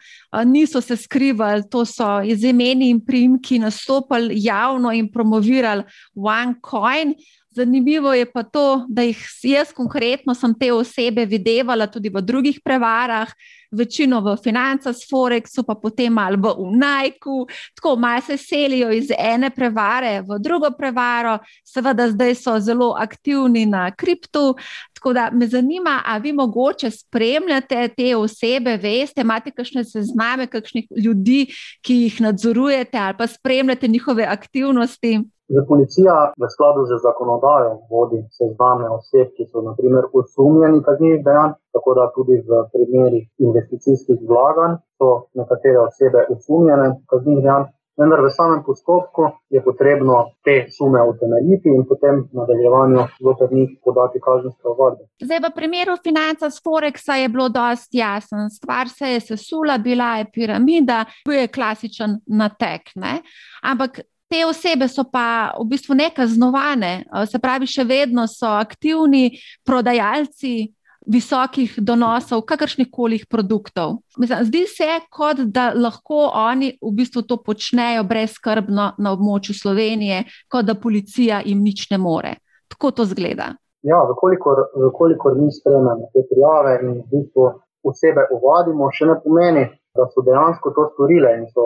niso se skrivali, to so z imeni in primki nastopali javno in promovirali OneCoin. Zanimivo je pa to, da jih jaz konkretno sem te osebe videvala tudi v drugih prevarah, večino v financah, Forexu, pa potem ali v Unajku. Tako malo se selijo iz ene prevare v drugo prevaro, seveda zdaj so zelo aktivni na kriptu. Tako da me zanima, ali vi mogoče spremljate te osebe, veste, imate kakšne sezname, kakšnih ljudi, ki jih nadzorujete ali pa spremljate njihove aktivnosti. Že policija v skladu z zakonodajo vodi sezname oseb, ki so naprimer osumljeni kaznjivih dejanj, tako da tudi v primerih investicijskih vlaganj so nekatere osebe osumljene kaznjivih dejanj. Vendar v samem postopku je potrebno te sume utemeljiti in potem v nadaljevanju zoper njih podati kazenske ovadbe. Zdaj, v primeru financa s Forexa je bilo dosti jasno. Stvar se je sesula, bila je piramida, bil je klasičen natek. Ne? Ampak te osebe so pa v bistvu nekaznovane, se pravi, še vedno so aktivni prodajalci visokih donosov, kakršnih koli produktov. Mislim, zdi se, kot da lahko oni v bistvu to počnejo brezkrbno na območju Slovenije, kot da policija jim nič ne more. Tako to zgleda. Ja, vkolikor mi spremljamo te prijave in v bistvu osebe uvadimo, še ne pomeni, da so dejansko to storile in so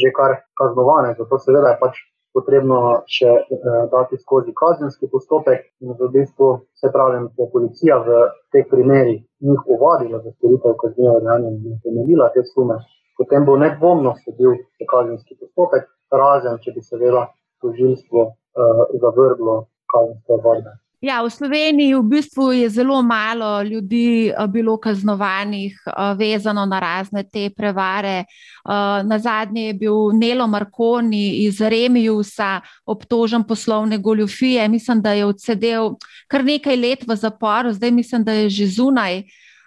že kar kaznovane. Zato seveda je pač potrebno še eh, dati skozi kazenski postopek in v bistvu se pravi, da policija v teh primerih njih uvadila za storitev kaznjega dejanja in temeljila te sume, potem bo nedvomno sledil kazenski postopek, razen če bi seveda tožilstvo eh, zavrglo kazenske vadbe. Ja, v Sloveniji v bistvu je zelo malo ljudi eh, bilo kaznovanih, eh, vezano na razne te prevare. Eh, na zadnje je bil Nelo Marconi iz Remijusa obtožen poslovne goljofije. Mislim, da je odsedel kar nekaj let v zaporu, zdaj mislim, da je že zunaj.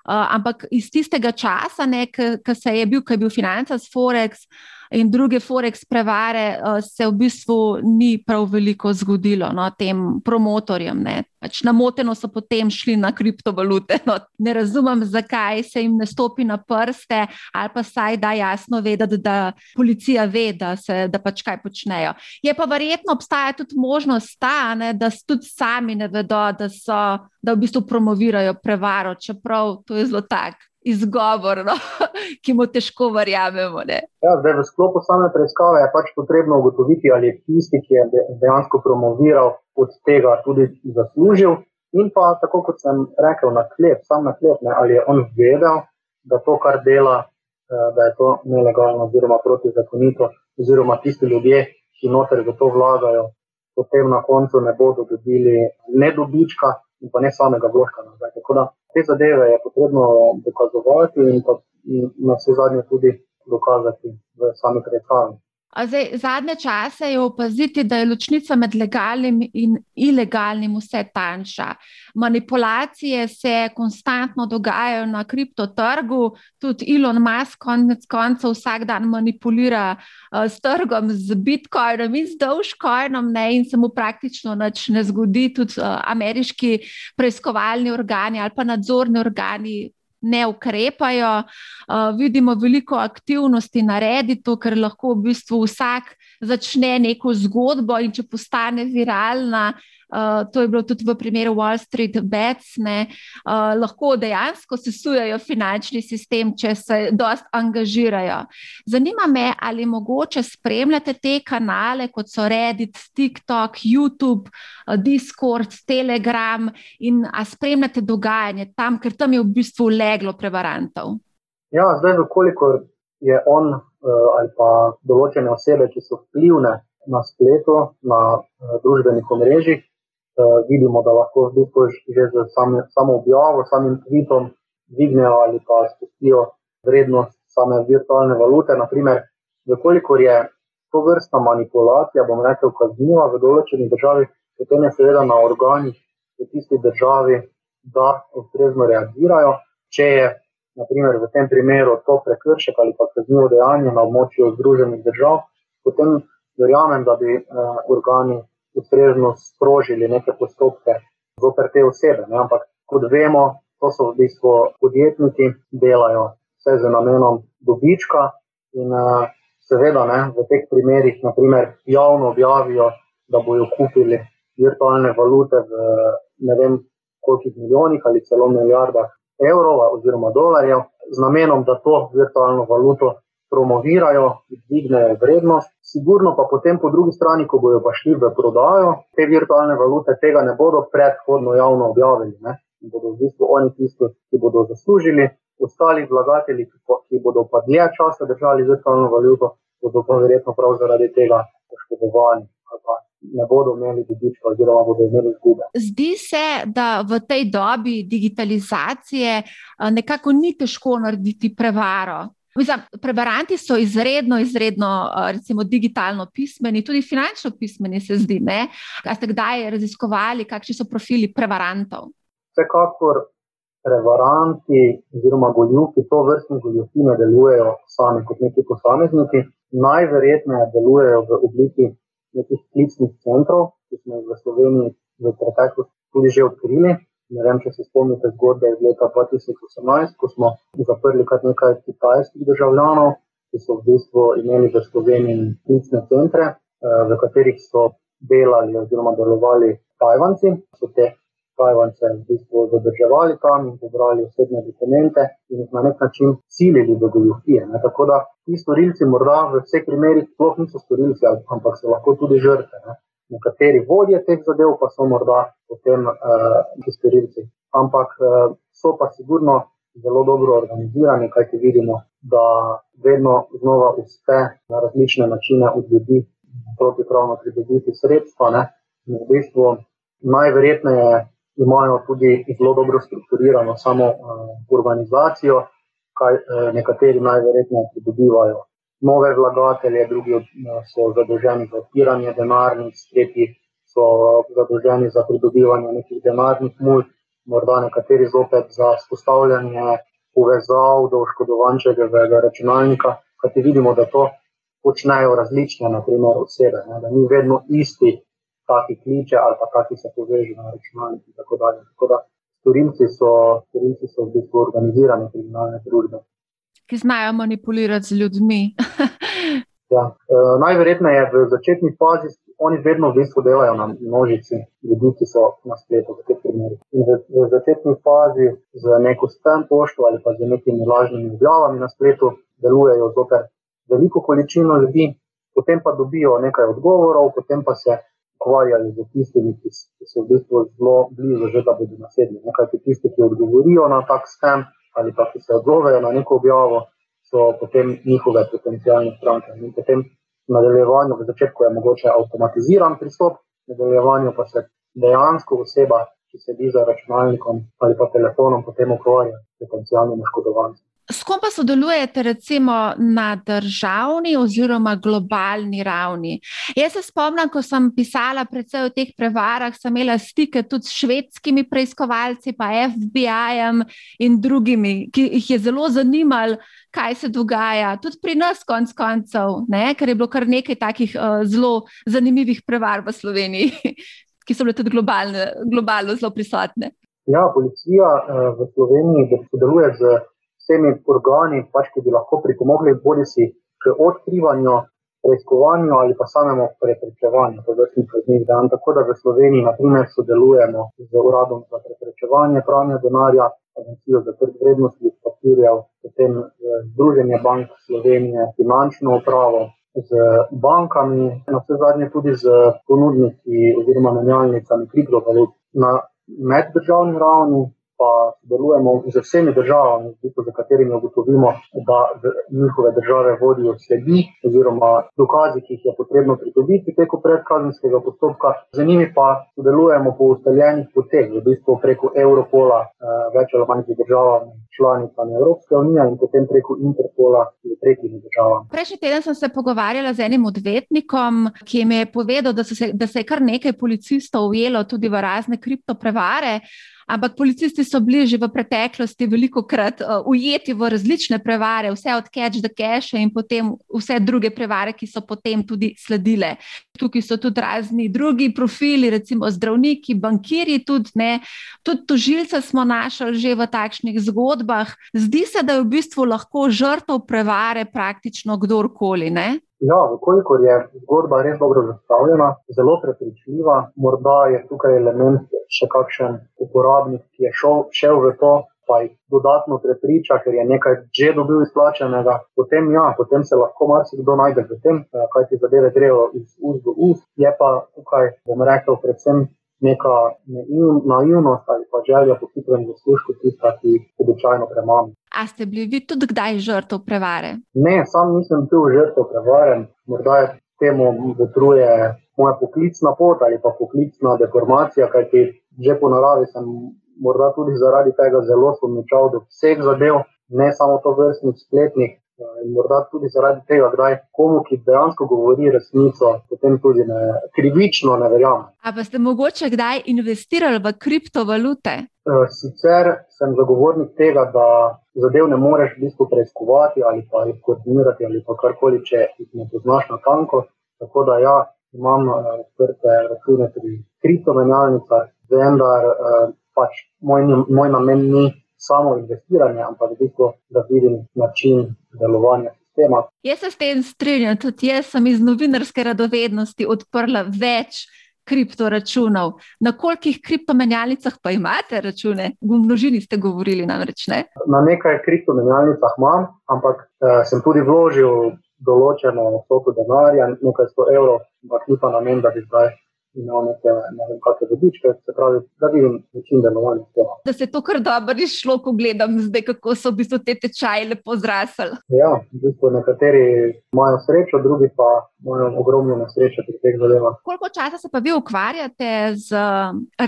Ampak iz tistega časa, ki se je bil, ki je bil financas Forex in druge forex prevare, uh, se v bistvu ni prav veliko zgodilo no, tem promotorjem. Pač namoteno so potem šli na kriptovalute. No, ne razumem, zakaj se jim ne stopi na prste, ali pa saj da jasno vedeti, da policija ve, da, se, da pač kaj počnejo. Je pa verjetno obstaja tudi možnost ta, ne, da tudi sami ne vedo, da, so, da v bistvu promovirajo prevaro, čeprav to je zelo tak izgovor, no? ki mu težko verjamemo. Ja, zdaj, v sklopu same preiskave je pač potrebno ugotoviti, ali je tisti, ki je dejansko promoviral, od tega tudi zaslužil. In pa, tako kot sem rekel, na klep, sam na klep, ne, ali je on vedel, da to, kar dela, eh, da je to nelegalno, oziroma protizakonito, oziroma tisti ljudje, ki noter v to vlagajo, potem na koncu ne bodo dobili ne dobička, in pa ne samega vložka nazaj. Tako da te zadeve je potrebno dokazovati in pa na vse zadnje tudi dokazati v sami preiskavi. Zdaj, zadnje čase je opaziti, da je ločnica med legalnim in ilegalnim vse tanjša. Manipulacije se konstantno dogajajo na kriptotrgu, tudi Elon Musk konec koncev vsak dan manipulira uh, s trgom, z Bitcoinom in z Dogecoinom, ne, in se mu praktično nič ne zgodi. Tudi uh, ameriški preiskovalni organi ali pa nadzorni organi ne ukrepajo. Uh, vidimo veliko aktivnosti na Redditu, ker lahko v bistvu vsak začne neko zgodbo in če postane viralna, uh, to je bilo tudi v primeru Wall Street Bets, ne, uh, lahko dejansko sesujejo finančni sistem, če se dost angažirajo. Zanima me, ali mogoče spremljate te kanale, kot so Reddit, TikTok, YouTube, uh, Discord, Telegram in a spremljate dogajanje tam, ker tam je v bistvu leglo prevarantov. Ja, zdaj, koliko je on ali pa določene osebe, ki so vplivne na spletu, na družbenih omrežjih, uh, vidimo, da lahko v bistvu že z sam, samo objavo, samim tweetom dvignejo ali pa spustijo vrednost same virtualne valute. Naprimer, vkolikor je to vrsta manipulacija, bom rekel, kazniva v določeni državi, potem je seveda na organih v tisti državi, da ustrezno reagirajo. Če je naprimer, v tem primeru to prekršek ali pa kaznivo dejanje na območju Združenih držav, potem verjamem, da bi uh, organi ustrezno sprožili neke postopke zoper te osebe. Ne? Ampak, kot vemo, to so v bistvu podjetniki, delajo vse z namenom dobička in seveda ne, v teh primerih, naprimer, javno objavijo, da bojo kupili virtualne valute v ne vem kolikih milijonih ali celo milijardah evrov oziroma dolarjev, z namenom, da to virtualno valuto promovirajo, dvignejo vrednost. Sigurno pa potem po drugi strani, ko bojo pa šli v prodajo, te virtualne valute tega ne bodo predhodno javno objavili. Ne? Bodo v bistvu oni tisti, ki bodo zaslužili, ostali vlagatelji, ki bodo pa dlje časa držali virtualno valuto, bodo pa verjetno prav zaradi tega poškodovani. Ne bodo imeli dobička, oziroma bodo imeli izgube. Zdi se, da v tej dobi digitalizacije nekako ni težko narediti prevaro. Mislim, prebaranti so izredno, izredno, recimo, digitalno pismeni, tudi finančno pismeni, se zdi. Kaj ste kdaj raziskovali, kakšni so profili prebarantov? Vsekakor prebaranti oziroma goljufi, to vrstne goljufi, ne delujejo sami kot neki posamezniki. Najverjetneje delujejo v obliki nekih klicnih centrov, ki smo jih v Sloveniji v preteklosti tudi že odkrili. Ne vem, če se spomnite zgodbe iz leta 2018, ko smo zaprli kar nekaj kitajskih državljanov, ki so v bistvu imeli v Sloveniji klicne centre, eh, v katerih so delali oziroma delovali Tajvanci. So te Tajvance v bistvu zadrževali tam in pobrali osebne dokumente in jih na nek način silili v goljofije. Tako da ti storilci morda v vseh primerih sploh niso storilci, ampak so lahko tudi žrtve nekateri vodje teh zadev pa so morda potem uh, storilci. Ampak uh, so pa sigurno zelo dobro organizirani, kajti vidimo, da vedno znova uspe na različne načine od ljudi protipravno pridobiti sredstva. Ne. V bistvu najverjetneje imajo tudi zelo dobro strukturirano samo uh, organizacijo, kaj uh, nekateri najverjetneje pridobivajo nove vlagatelje, drugi eh, so zadolženi za odpiranje denarnic, tretji so eh, zadolženi za pridobivanje nekih denarnih mulj, morda nekateri zopet za spostavljanje povezav do oškodovančevega računalnika, kajti vidimo, da to počnejo različne, naprimer, osebe, ne, da ni vedno isti taki kliče ali pa taki se poveže na računalnik in tako dalje. Tako da storilci so, storilci so v bistvu organizirane kriminalne družbe ki znajo manipulirati z ljudmi. ja, e, najverjetneje v začetni fazi oni vedno v bistvu delajo na množici ljudi, ki so na spletu v teh primerih. In v, v začetni fazi z neko spam pošto ali pa z nekimi lažnimi objavami na spletu delujejo zoper veliko količino ljudi, potem pa dobijo nekaj odgovorov, potem pa se ukvarjajo z tistimi, ki so v bistvu zelo blizu, že da bodo nasedli. Nekaj tisti, ki odgovorijo na tak spam ali pa ki se odzovejo na neko objavo, so potem njihove potencijalne stranke. In potem v nadaljevanju, v začetku je mogoče avtomatiziran pristop, v nadaljevanju pa se dejansko oseba, ki sedi za računalnikom ali pa telefonom, potem ukvarja s potencijalnim oškodovancem. S kom pa sodelujete, recimo na državni oziroma globalni ravni? Jaz se spomnim, ko sem pisala predvsej o teh prevarah, sem imela stike tudi s švedskimi preiskovalci, pa FBI-jem in drugimi, ki jih je zelo zanimalo, kaj se dogaja, tudi pri nas, konc koncev, ne? ker je bilo kar nekaj takih uh, zelo zanimivih prevar v Sloveniji, ki so bile tudi globalne, globalno zelo prisotne. Ja, policija uh, v Sloveniji sodeluje z vsemi organi, pač, ki bi lahko pripomogli bodi si k odkrivanju, preiskovanju ali pa samemu preprečevanju tovrstnih kaznivih dejanj. Tako da v Sloveniji, na primer, sodelujemo z Uradom za preprečevanje pranja denarja, Agencijo za trg vrednostnih papirjev, potem Združenje bank Slovenije, finančno upravo. Z bankami, na vse zadnje tudi z ponudniki oziroma menjalnicami kriptovalut na meddržavni ravni, pa sodelujemo z vsemi državami, za katerimi ugotovimo, da njihove države vodijo sledi oziroma dokazi, ki jih je potrebno pridobiti preko predkazenskega postopka. Z njimi pa sodelujemo po ustaljenih poteh, v bistvu preko Europola, eh, več ali manj z državami, članicami Evropske unije in potem preko Interpola in tretjimi državami. Prejšnji teden sem se pogovarjala z enim odvetnikom, ki mi je povedal, da, se, da se je kar nekaj policistov ujelo tudi v razne kriptoprevare. Ampak policisti so bili že v preteklosti veliko krat uh, ujeti v različne prevare, vse od catch the cache in potem vse druge prevare, ki so potem tudi sledile. Tukaj so tudi razni drugi profili, recimo zdravniki, bankiri, tudi ne. Tudi tožilce smo našli že v takšnih zgodbah. Zdi se, da je v bistvu lahko žrtev prevare praktično kdorkoli. Ne? Ja, kolikor je zgodba res dobro zastavljena, zelo prepričljiva, morda je tukaj element še kakšen uporabnik, ki je šel, šel v to, pa jih dodatno prepriča, ker je nekaj že dobil izplačenega, potem, ja, potem se lahko marsikdo najde v tem, eh, kaj ti zadeve grejo iz ust v ust. Je pa tukaj, bom rekel, predvsem neka naivnost ali pa želja po hitrem zaslužku, tista, ki običajno premami. A ste bili vi tudi kdaj žrtev prevare? Ne, sam nisem bil žrtev prevare, morda temu botruje moja poklicna pot ali pa poklicna deformacija, kajti že po naravi sem morda tudi zaradi tega zelo sumničal do vseh zadev, ne samo to vrstnih spletnih. In morda tudi zaradi tega, da komu, ki dejansko govori resnico, potem tudi ne, krivično ne verjame. A pa ste mogoče kdaj investirali v kriptovalute? Eh, sicer sem zagovornik tega, da zadev ne moreš v bistvu preiskovati ali pa jih koordinirati ali pa karkoli, če jih ne poznaš na tanko. Tako da ja, imam eh, odprte račune pri kriptomenjalnicah, vendar pač moj, moj namen ni samo investiranje, ampak v bistvu, da vidim način delovanja sistema. Jaz se s tem strinjam, tudi jaz sem iz novinarske radovednosti odprla več. Kriptoračunov. Na kolikih kriptomenjalnicah pa imate račune? V množini ste govorili, namreč ne. Na nekaj kriptomenjalnicah imam, ampak eh, sem tudi vložil določeno vsoto denarja, nekaj sto evrov, ampak ni pa namen, da bi zdaj imel neke, ne vem, kakšne dobičke, se pravi, da vidim način delovanja s tem. Da se to kar dobro izšlo, ko gledam zdaj, kako so v bistvu te tečaje lepo zrasli. Ja, v bistvu nekateri imajo srečo, drugi pa imajo ogromno nesreče pri teh zadevah. Koliko časa se pa vi ukvarjate z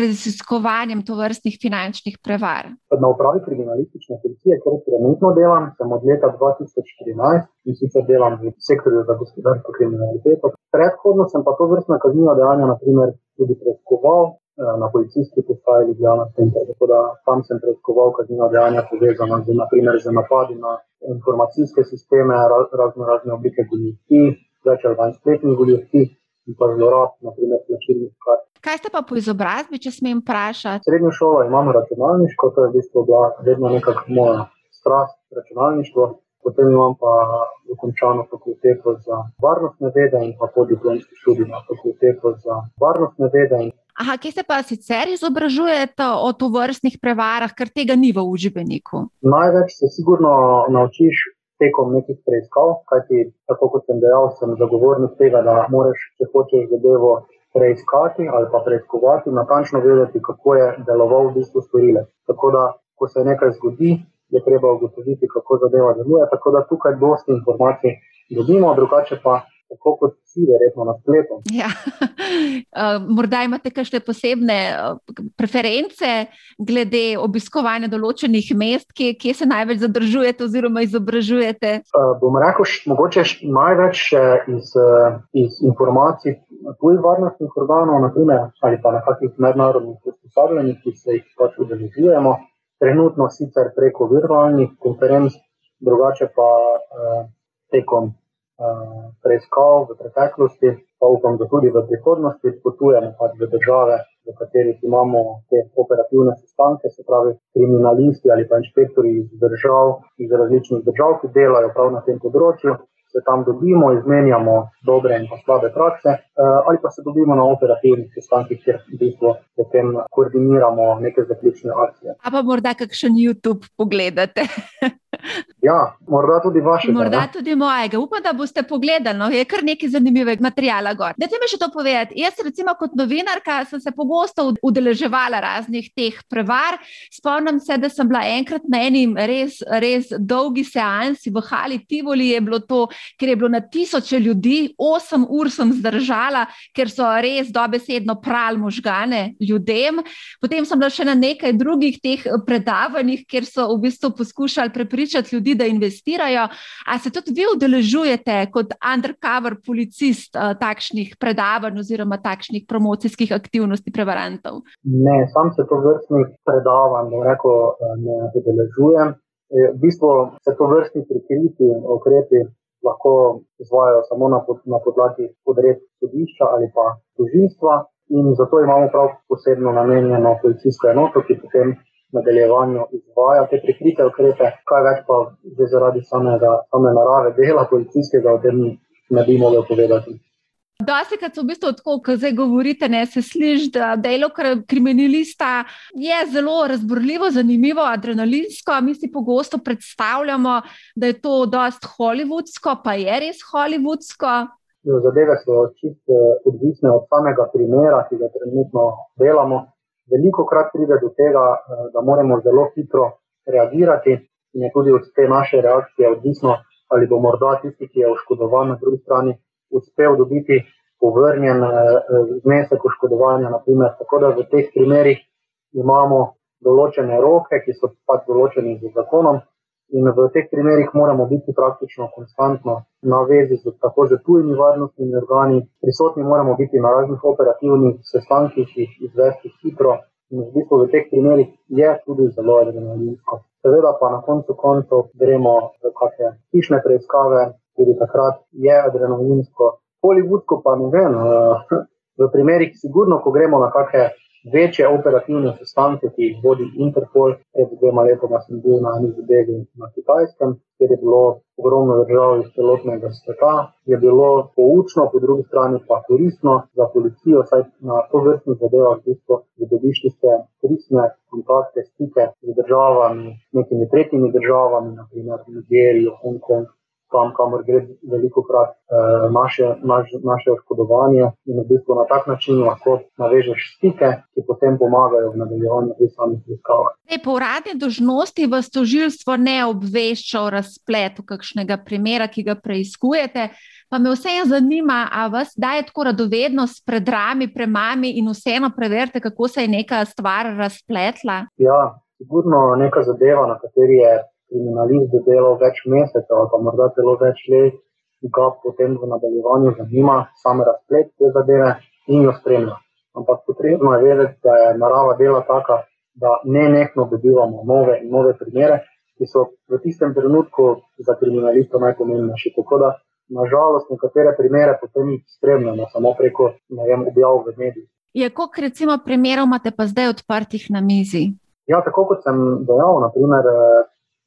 raziskovanjem tovrstnih finančnih prevar? Na upravi kriminalistične policije, kjer trenutno delam, sem od leta 2014 in sicer delam v sektorju za gospodarsko kriminaliteto. Predhodno sem pa to vrstna kazniva dejanja, naprimer, tudi preiskoval eh, na policijski postaji Ljubljana center. Tako da tam sem preiskoval kazniva dejanja povezana z, naprimer, z napadi na informacijske sisteme, razno razne oblike goljufij, več ali manj spletnih goljufij in pa zlorab, naprimer, plačilnih kart. Kaj ste pa po izobrazbi, če smem vprašati? Srednjo šolo imam računalniško, to je v bistvu bila vedno nekakšna moja strast, računalništvo. Potem imam pa dokončano fakulteto za varnostne vede in pa podiplomski študij na fakulteto za varnostne vede. Aha, kje se pa sicer izobražujete o tovrstnih prevarah, ker tega ni v učbeniku? Največ se sigurno naučiš tekom nekih preiskav, kajti tako kot sem dejal, sem zagovornik tega, da moraš, če hočeš zadevo preiskati ali pa preiskovati, natančno vedeti, kako je deloval v bistvu storilec. Tako da, ko se nekaj zgodi, je treba ugotoviti, kako zadeva deluje. Tako da tukaj dosti informacij dobimo, drugače pa. Tako kot vsi, verjetno na spletu. Ja. Uh, morda imate kakšne posebne uh, preference glede obiskovanja določenih mest, kje, kje se največ zadržujete oziroma izobražujete? Uh, bom rekel, mogoče največ iz, iz informacij tujih varnostnih organov, naprimer, ali pa na kakšnih mednarodnih usposabljanjih, ki se jih pač udeležujemo trenutno sicer preko virtualnih konferenc, drugače pa eh, tekom eh, preiskav v preteklosti, pa upam, da tudi v prihodnosti potujemo pač v države, v katerih imamo te operativne sestanke, se pravi kriminalisti ali pa inšpektori iz držav, iz različnih držav, ki delajo prav na tem področju se tam dobimo, izmenjamo dobre in slabe prakse, eh, ali pa se dobimo na operativnih sestankih, kjer v bistvu potem koordiniramo neke zaključne akcije. A pa morda kakšen YouTube pogledate? Ja, morda tudi vašega. Morda ne? tudi mojega. Upam, da boste pogledali. No, je kar nekaj zanimivega materiala. Da ti mi še to povedati. Jaz, recimo, kot novinarka, sem se pogosto udeleževala raznih teh prevar. Spomnim se, da sem bila enkrat na enim res, res dolgi seansi v Hali Tivoli. Je bilo to, ker je bilo na tisoče ljudi, osem ur sem zdržala, ker so res dobesedno prali možgane ljudem. Potem sem bila še na nekaj drugih teh predavanjih, kjer so v bistvu poskušali prepričati prepričati ljudi, da investirajo. A se tudi vi udeležujete kot undercover policist uh, takšnih predavanj oziroma takšnih promocijskih aktivnosti prevarantov? Ne, sam se to vrstnih predavanj rekel, eh, ne udeležujem. Eh, v bistvu se to vrstni prikriti ukrepi lahko izvajajo samo na, pod, na podlagi odredb sodišča ali pa tožilstva. In zato imamo prav posebno namenjeno policijsko enoto, ki potem nadaljevanju izvaja te prikrite ukrepe, kaj več pa že zaradi samega, same narave dela policijskega, o tem ne bi mogel povedati. Dosti, kad so v bistvu tako, kot zdaj govorite, ne, se sliši, da delo kriminalista je zelo razborljivo, zanimivo, adrenalinsko. Mi si pogosto predstavljamo, da je to dost hollywoodsko, pa je res hollywoodsko. No, zadeve so čisto eh, odvisne od samega primera, ki ga trenutno delamo. Veliko krat pride do tega, eh, da moramo zelo hitro reagirati, in je tudi od te naše reakcije odvisno, ali bo morda tisti, ki je oškodovan na drugi strani, uspel dobiti povrnjen eh, znesek oškodovanja. Naprimer. Tako da v teh primerih imamo določene roke, ki so pač določeni z zakonom. In v teh primerih moramo biti praktično konstantno na vezi z tako že tujimi varnostnimi organi, prisotni moramo biti na raznih operativnih sestankih, jih izvesti hitro. In v bistvu v teh primerih je tudi zelo adrenalinsko. Seveda pa na koncu koncev gremo v kakšne hišne preiskave, tudi takrat je adrenalinsko. Hollywoodsko pa ne vem. Eh, v primerih, sigurno, ko gremo na kakšne večje operativne sestanke, ki jih vodi Interpol, pred dvema letoma sem bil na eni zadevi na Kitajskem, kjer je bilo ogromno držav iz celotnega sveta, je bilo poučno, po drugi strani pa koristno za policijo, saj na to vrstnih zadevah v bistvu dobiš tiste koristne kontakte, stike z državami, nekimi tretjimi državami, naprimer Nigerijo, Hongkong, tam, kamor gre veliko krat eh, naše, naš, naše oškodovanje. In v bistvu na tak način lahko navežeš stike, ki potem pomagajo v nadaljevanju pri samih preiskavah. Po uradni dožnosti vas tožilstvo ne obvešča o razpletu kakšnega primera, ki ga preizkujete. Pa me vseeno zanima, ali vas daje tako radovednost pred rami, premami in vseeno preverite, kako se je neka stvar razpletla? Ja, sigurno neka zadeva, na kateri je kriminalist delal več mesecev ali pa morda celo več let, ga potem v nadaljevanju zanima sam razplet te zadeve in jo spremlja. Ampak potrebno je vedeti, da je narava dela taka, da ne nekno dobivamo nove in nove primere, ki so v tistem trenutku za kriminalista najpomembnejši. Tako da, nažalost, nekatere primere potem spremljamo samo preko najem objav v medijih. Je, koliko recimo primerov imate pa zdaj odprtih na mizi? Ja, tako kot sem dejal, naprimer,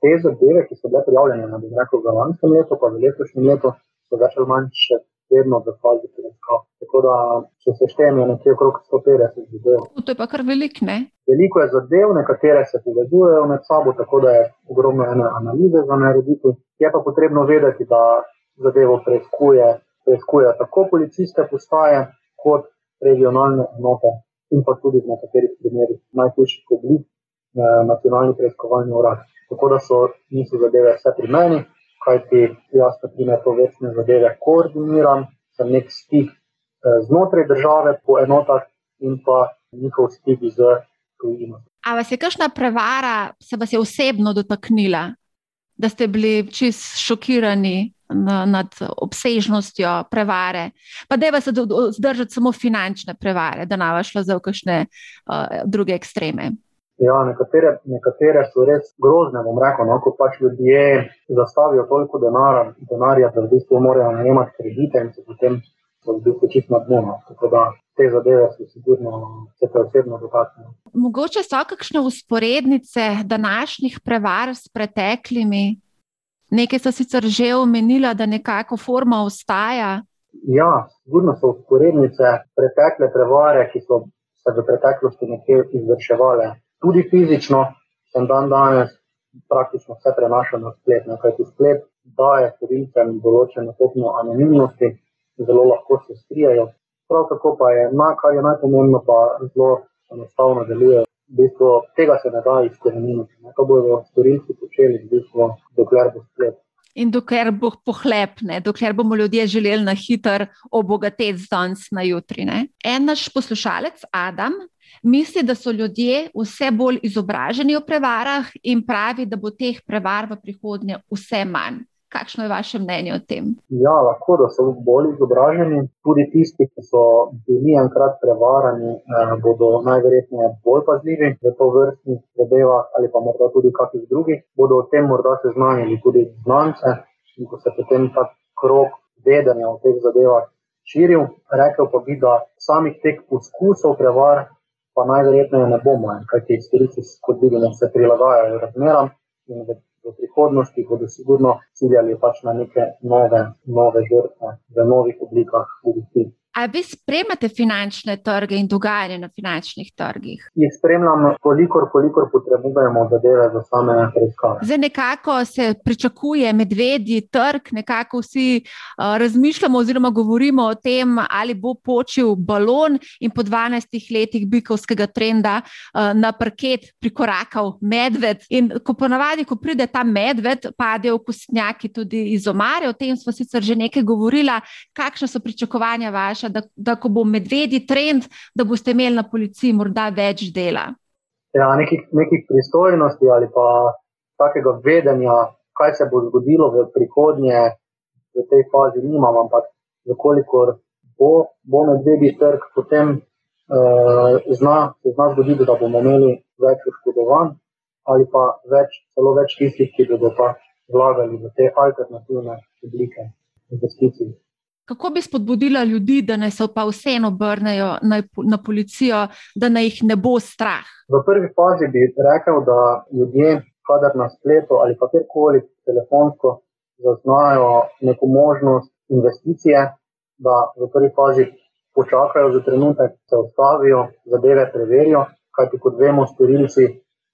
te zadeve, ki so bile prijavljene na rekel, v lanskem letu, pa v letošnjem letu, so več ali manj še vedno v fazi preiskav. Tako da, če se štejem, je nekje okrog 150 zadev. To je pa kar velik, ne? Veliko je zadev, nekatere se povezujejo med sabo, tako da je ogromno ene analize za narediti. Je pa potrebno vedeti, da zadevo preiskuje, preiskuje tako policijske postaje, kot regionalne enote in pa tudi v nekaterih primerih najhujših oblik eh, nacionalni preiskovalni urad. Tako da so niso zadeve vse pri meni, kajti jaz, na primer, to vrstne zadeve koordiniram, sem nek stik eh, znotraj države po enotah in pa njihov stik z tujino. A vas je kakšna prevara, se vas je osebno dotaknila, da ste bili čist šokirani nad obsežnostjo prevare? Pa da je vas zdržati samo finančne prevare, da ne bi šlo za kakšne uh, druge ekstreme? Ja, nekatere, nekatere so res grozne, bom rekel, no, ko pač ljudje zastavijo toliko denara, denarja, da v bistvu morajo najemati kredite in se potem v bistvu čisto na dnu. No. Tako da te zadeve so sigurno se te osebno dotaknile. Mogoče so kakšne usporednice današnjih prevar s preteklimi? Nekaj so sicer že omenila, da nekako forma ostaja. Ja, sigurno so usporednice pretekle prevare, ki so se v preteklosti nekje izvrševale tudi fizično, sem dan danes praktično vse prenašal na splet. Kajti splet daje storilcem določeno stopnjo anonimnosti, zelo lahko se strijajo. Prav tako pa je, na, kar je najpomembno, pa zelo enostavno deluje. V bistvu tega se ne da izkoreniniti. To bodo storilci počeli, v bistvu, dokler bo splet. In dokler bo pohlepne, dokler bomo ljudje želeli na hiter obogatiti danes na jutri. Ne? En naš poslušalec, Adam, misli, da so ljudje vse bolj izobraženi o prevarah in pravi, da bo teh prevar v prihodnje vse manj. Kakšno je vaše mnenje o tem? Ja, lahko da so bolj izobraženi. Tudi tisti, ki so bili enkrat prevarani, eh, bodo najverjetneje bolj pazljivi v to vrstnih zadevah ali pa morda tudi kakih drugih. Bodo o tem morda seznanili tudi znance in ko se potem ta krok vedenja o teh zadevah širil. Rekel pa bi, da samih teh poskusov prevar pa najverjetneje ne bomo, kajti storilci, kot vidimo, se prilagajajo razmeram in v v prihodnosti bodo sigurno ciljali pač na neke nove, nove žrtve v novih oblikah goljufij. Ali vi spremljate finančne trge in dogajanje na finančnih trgih? Jih spremljam, kolikor, kolikor potrebujemo zadeve za same preiskave. Zdaj nekako se pričakuje medvedji trg, nekako vsi uh, razmišljamo oziroma govorimo o tem, ali bo počil balon in po 12 letih bikovskega trenda uh, na parket prikorakal medved. In ko ponavadi, ko pride ta medved, padejo kostnjaki tudi iz omare. O tem smo sicer že nekaj govorili. Kakšne so pričakovanja vaše? Da, da ko bo medvedji trend, da boste imeli na policiji morda več dela? Ja, nekih, nekih pristojnosti ali pa takega vedenja, kaj se bo zgodilo v prihodnje, v tej fazi nimam, ampak zakolikor bo, bo medvedji trg, potem uh, zna, se zna zgoditi, da bomo imeli več oškodovanj ali pa več, celo več tistih, ki bodo pa vlagali v te alternativne oblike investicij. Kako bi spodbudila ljudi, da naj se pa vseeno obrnejo na, na policijo, da naj jih ne bo strah? V prvi fazi bi rekel, da ljudje, kadar na spletu ali pa kjerkoli telefonsko zaznajo neko možnost investicije, da v prvi fazi počakajo za trenutek, se ustavijo, zadeve preverijo, kajti kot vemo, storilci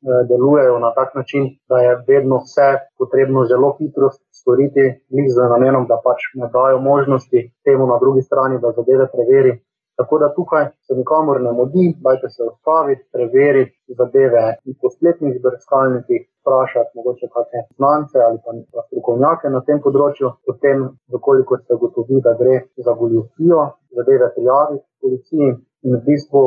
Eh, delujejo na tak način, da je vedno vse potrebno zelo hitro storiti, njih z namenom, da pač ne dajo možnosti temu na drugi strani, da zadeve preveri. Tako da tukaj se nikamor ne modi, dajte se ustaviti, preveriti zadeve po spletnih brskalnikih, vprašati mogoče kakšne znance ali pa strokovnjake na tem področju, potem, dokoliko se gotovi, da gre za goljofijo, zadeve prijaviti policiji in v bistvu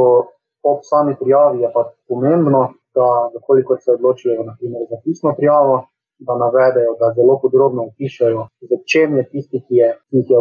ob sami prijavi je pa pomembno, da koliko se odločijo naprimer, za pisno prijavo, da navedejo, da zelo podrobno opišajo, za čem je tisti, ki je jih je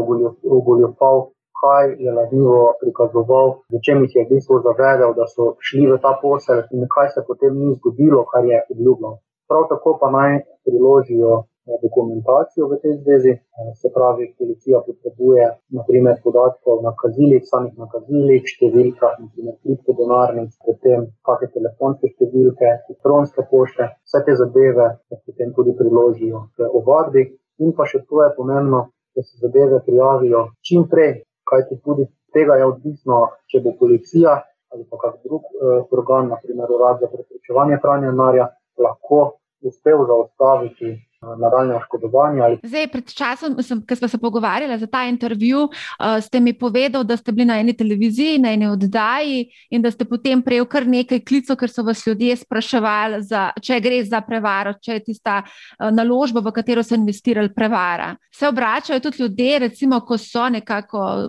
ogoljufal, kaj je lažnivo prikazoval, za čem jih je v bistvu zavedel, da so šli v ta posel in kaj se potem ni zgodilo, kar je obljubljal. Prav tako pa naj priložijo dokumentacijo v tej zvezi. Se pravi, policija potrebuje naprimer podatke o nakazilih, samih nakazilih, številkah, naprimer kriptodonarnic, potem kakšne telefonske številke, elektronske pošte, vse te zadeve potem tudi priložijo v ovadbi. In pa še to je pomembno, da se zadeve prijavijo čim prej, kajti tudi tega je odvisno, če bo policija ali pa kak drug eh, organ, naprimer urad za preprečevanje pranja denarja, lahko uspel zaustaviti nadaljne oškodovanje. Ali... Zdaj, pred časom, ko smo se pogovarjali za ta intervju, uh, ste mi povedali, da ste bili na eni televiziji, na eni oddaji in da ste potem prejeli kar nekaj klicov, ker so vas ljudje spraševali, za, če gre za prevaro, če je tista uh, naložba, v katero so investirali, prevara. Se obračajo tudi ljudje, recimo, ko so nekako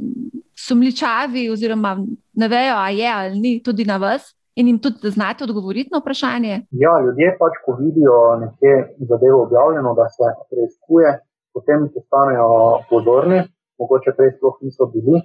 sumličavi, oziroma ne vejo, ali je ali ni, tudi na vas in jim tudi znate odgovoriti na vprašanje? Ja, ljudje pač, ko vidijo nekje zadevo objavljeno, da se preizkuje, potem postanejo pozorni, mogoče prej sploh niso bili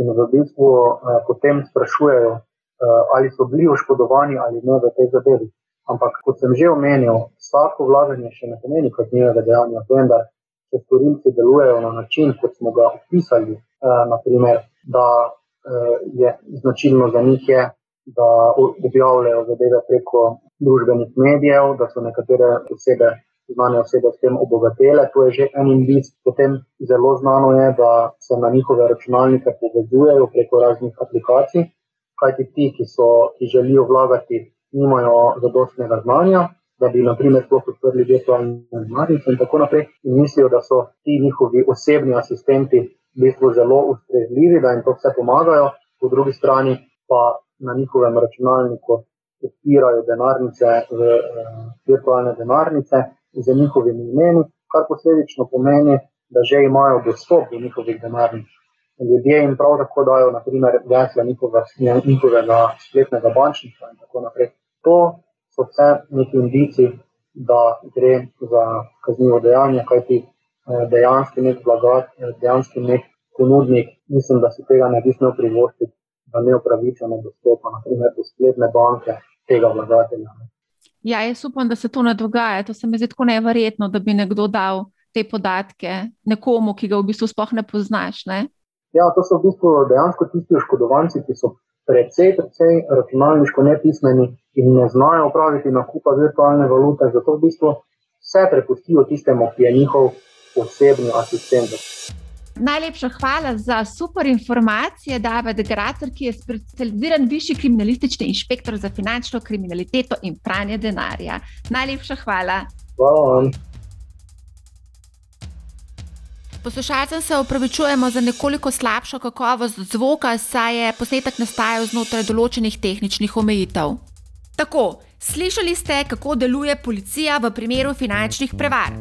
in v bistvu eh, potem sprašujejo, eh, ali so bili oškodovani ali ne v tej zadevi. Ampak, kot sem že omenil, vsako vlaganje še ne pomeni kaznivega dejanja, vendar, če storilci delujejo na način, kot smo ga opisali, eh, naprimer, da eh, je značilno za njih je, da objavljajo zadeve preko družbenih medijev, da so nekatere osebe, znane osebe s tem obogatele. To je že en indic. Potem zelo znano je, da se na njihove računalnike povezujejo preko raznih aplikacij, kajti ti, ki, so, ki želijo vlagati, nimajo zadostnega znanja. Da bi, na primer, sploh odprli virtualne znamke, in tako naprej, in mislijo, da so ti njihovi osebni asistenti v bistvu zelo ustrežljivi, da jim to vse pomagajo, po drugi strani pa na njihovem računalniku odpirajo denarnice, eh, virtualne denarnice z njihovimi imeni, kar posledično pomeni, da že imajo dostop do njihovih denarnic. Ljudje jim prav tako dajo, naprimer, gesla njihovega spletnega bančnika in tako naprej. To so vse neki indici, da gre za kaznivo dejanje, kajti eh, dejanski nek blagat, dejanski nek ponudnik, mislim, da si tega ne bi smel privoščiti da ne upravičeno dostopa naprimer, do spletne banke tega vlagatelja. Ja, jaz upam, da se to ne dogaja. To se mi zdi tako neverjetno, da bi nekdo dal te podatke nekomu, ki ga v bistvu sploh ne poznaš. Ne? Ja, to so v bistvu dejansko tisti oškodovanci, ki so precej, precej računalniško nepismeni in ne znajo upraviti nakupa virtualne valute. Zato v bistvu vse prepustijo tistemu, ki je njihov osebni asistent. Najlepša hvala za super informacije, David Gracer, ki je specializiran višji kriminalistični inšpektor za finančno kriminaliteto in pranje denarja. Najlepša hvala. Hvala. Poslušalcem se upravičujemo za nekoliko slabšo kakovost zvoka, saj je posnetek nastajal znotraj določenih tehničnih omejitev. Tako, slišali ste, kako deluje policija v primeru finančnih prevar.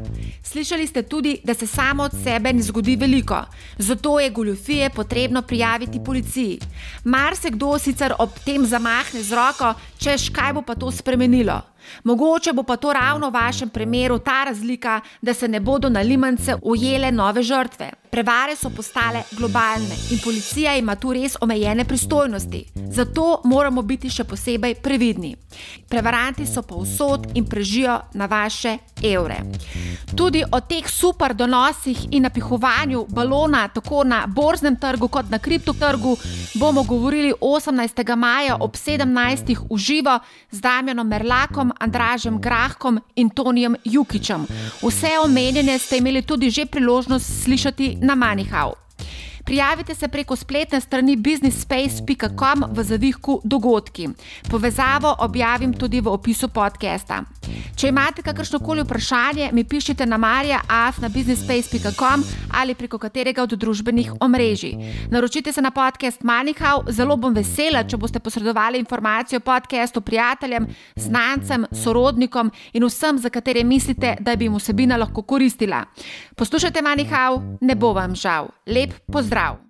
Slišali ste tudi, da se samo od sebe ne zgodi veliko, zato je goljofije potrebno prijaviti policiji. Mar se kdo sicer ob tem zamahne z roko, češ kaj bo pa to spremenilo. Mogoče bo pa to ravno v vašem primeru ta razlika, da se ne bodo na limance ujele nove žrtve. Prevare so postale globalne in policija ima tu res omejene pristojnosti. Zato moramo biti še posebej previdni. Prevaranti so povsod in prežijo na vaše evre. Tudi o teh super donosih in napihovanju balona, tako na borznem trgu kot na kriptotrgu, bomo govorili 18. maja ob 17. v živo z Damjanom Merlakom, Andražem Grahkom in Tonijem Jukičem. Vse omenjene ste imeli tudi že priložnost slišati na Manihau. Prijavite se preko spletne strani businessspace.com v zavihku dogodki. Povezavo objavim tudi v opisu podcasta. Če imate kakršno koli vprašanje, mi pišite na marja.af na businessspace.com ali preko katerega od družbenih omrežij. Naročite se na podcast Manihau, zelo bom vesela, če boste posredovali informacijo o podkastu prijateljem, znancem, sorodnikom in vsem, za katere mislite, da bi jim vsebina lahko koristila. Poslušajte Manihau, ne bo vam žal. Lep pozdrav!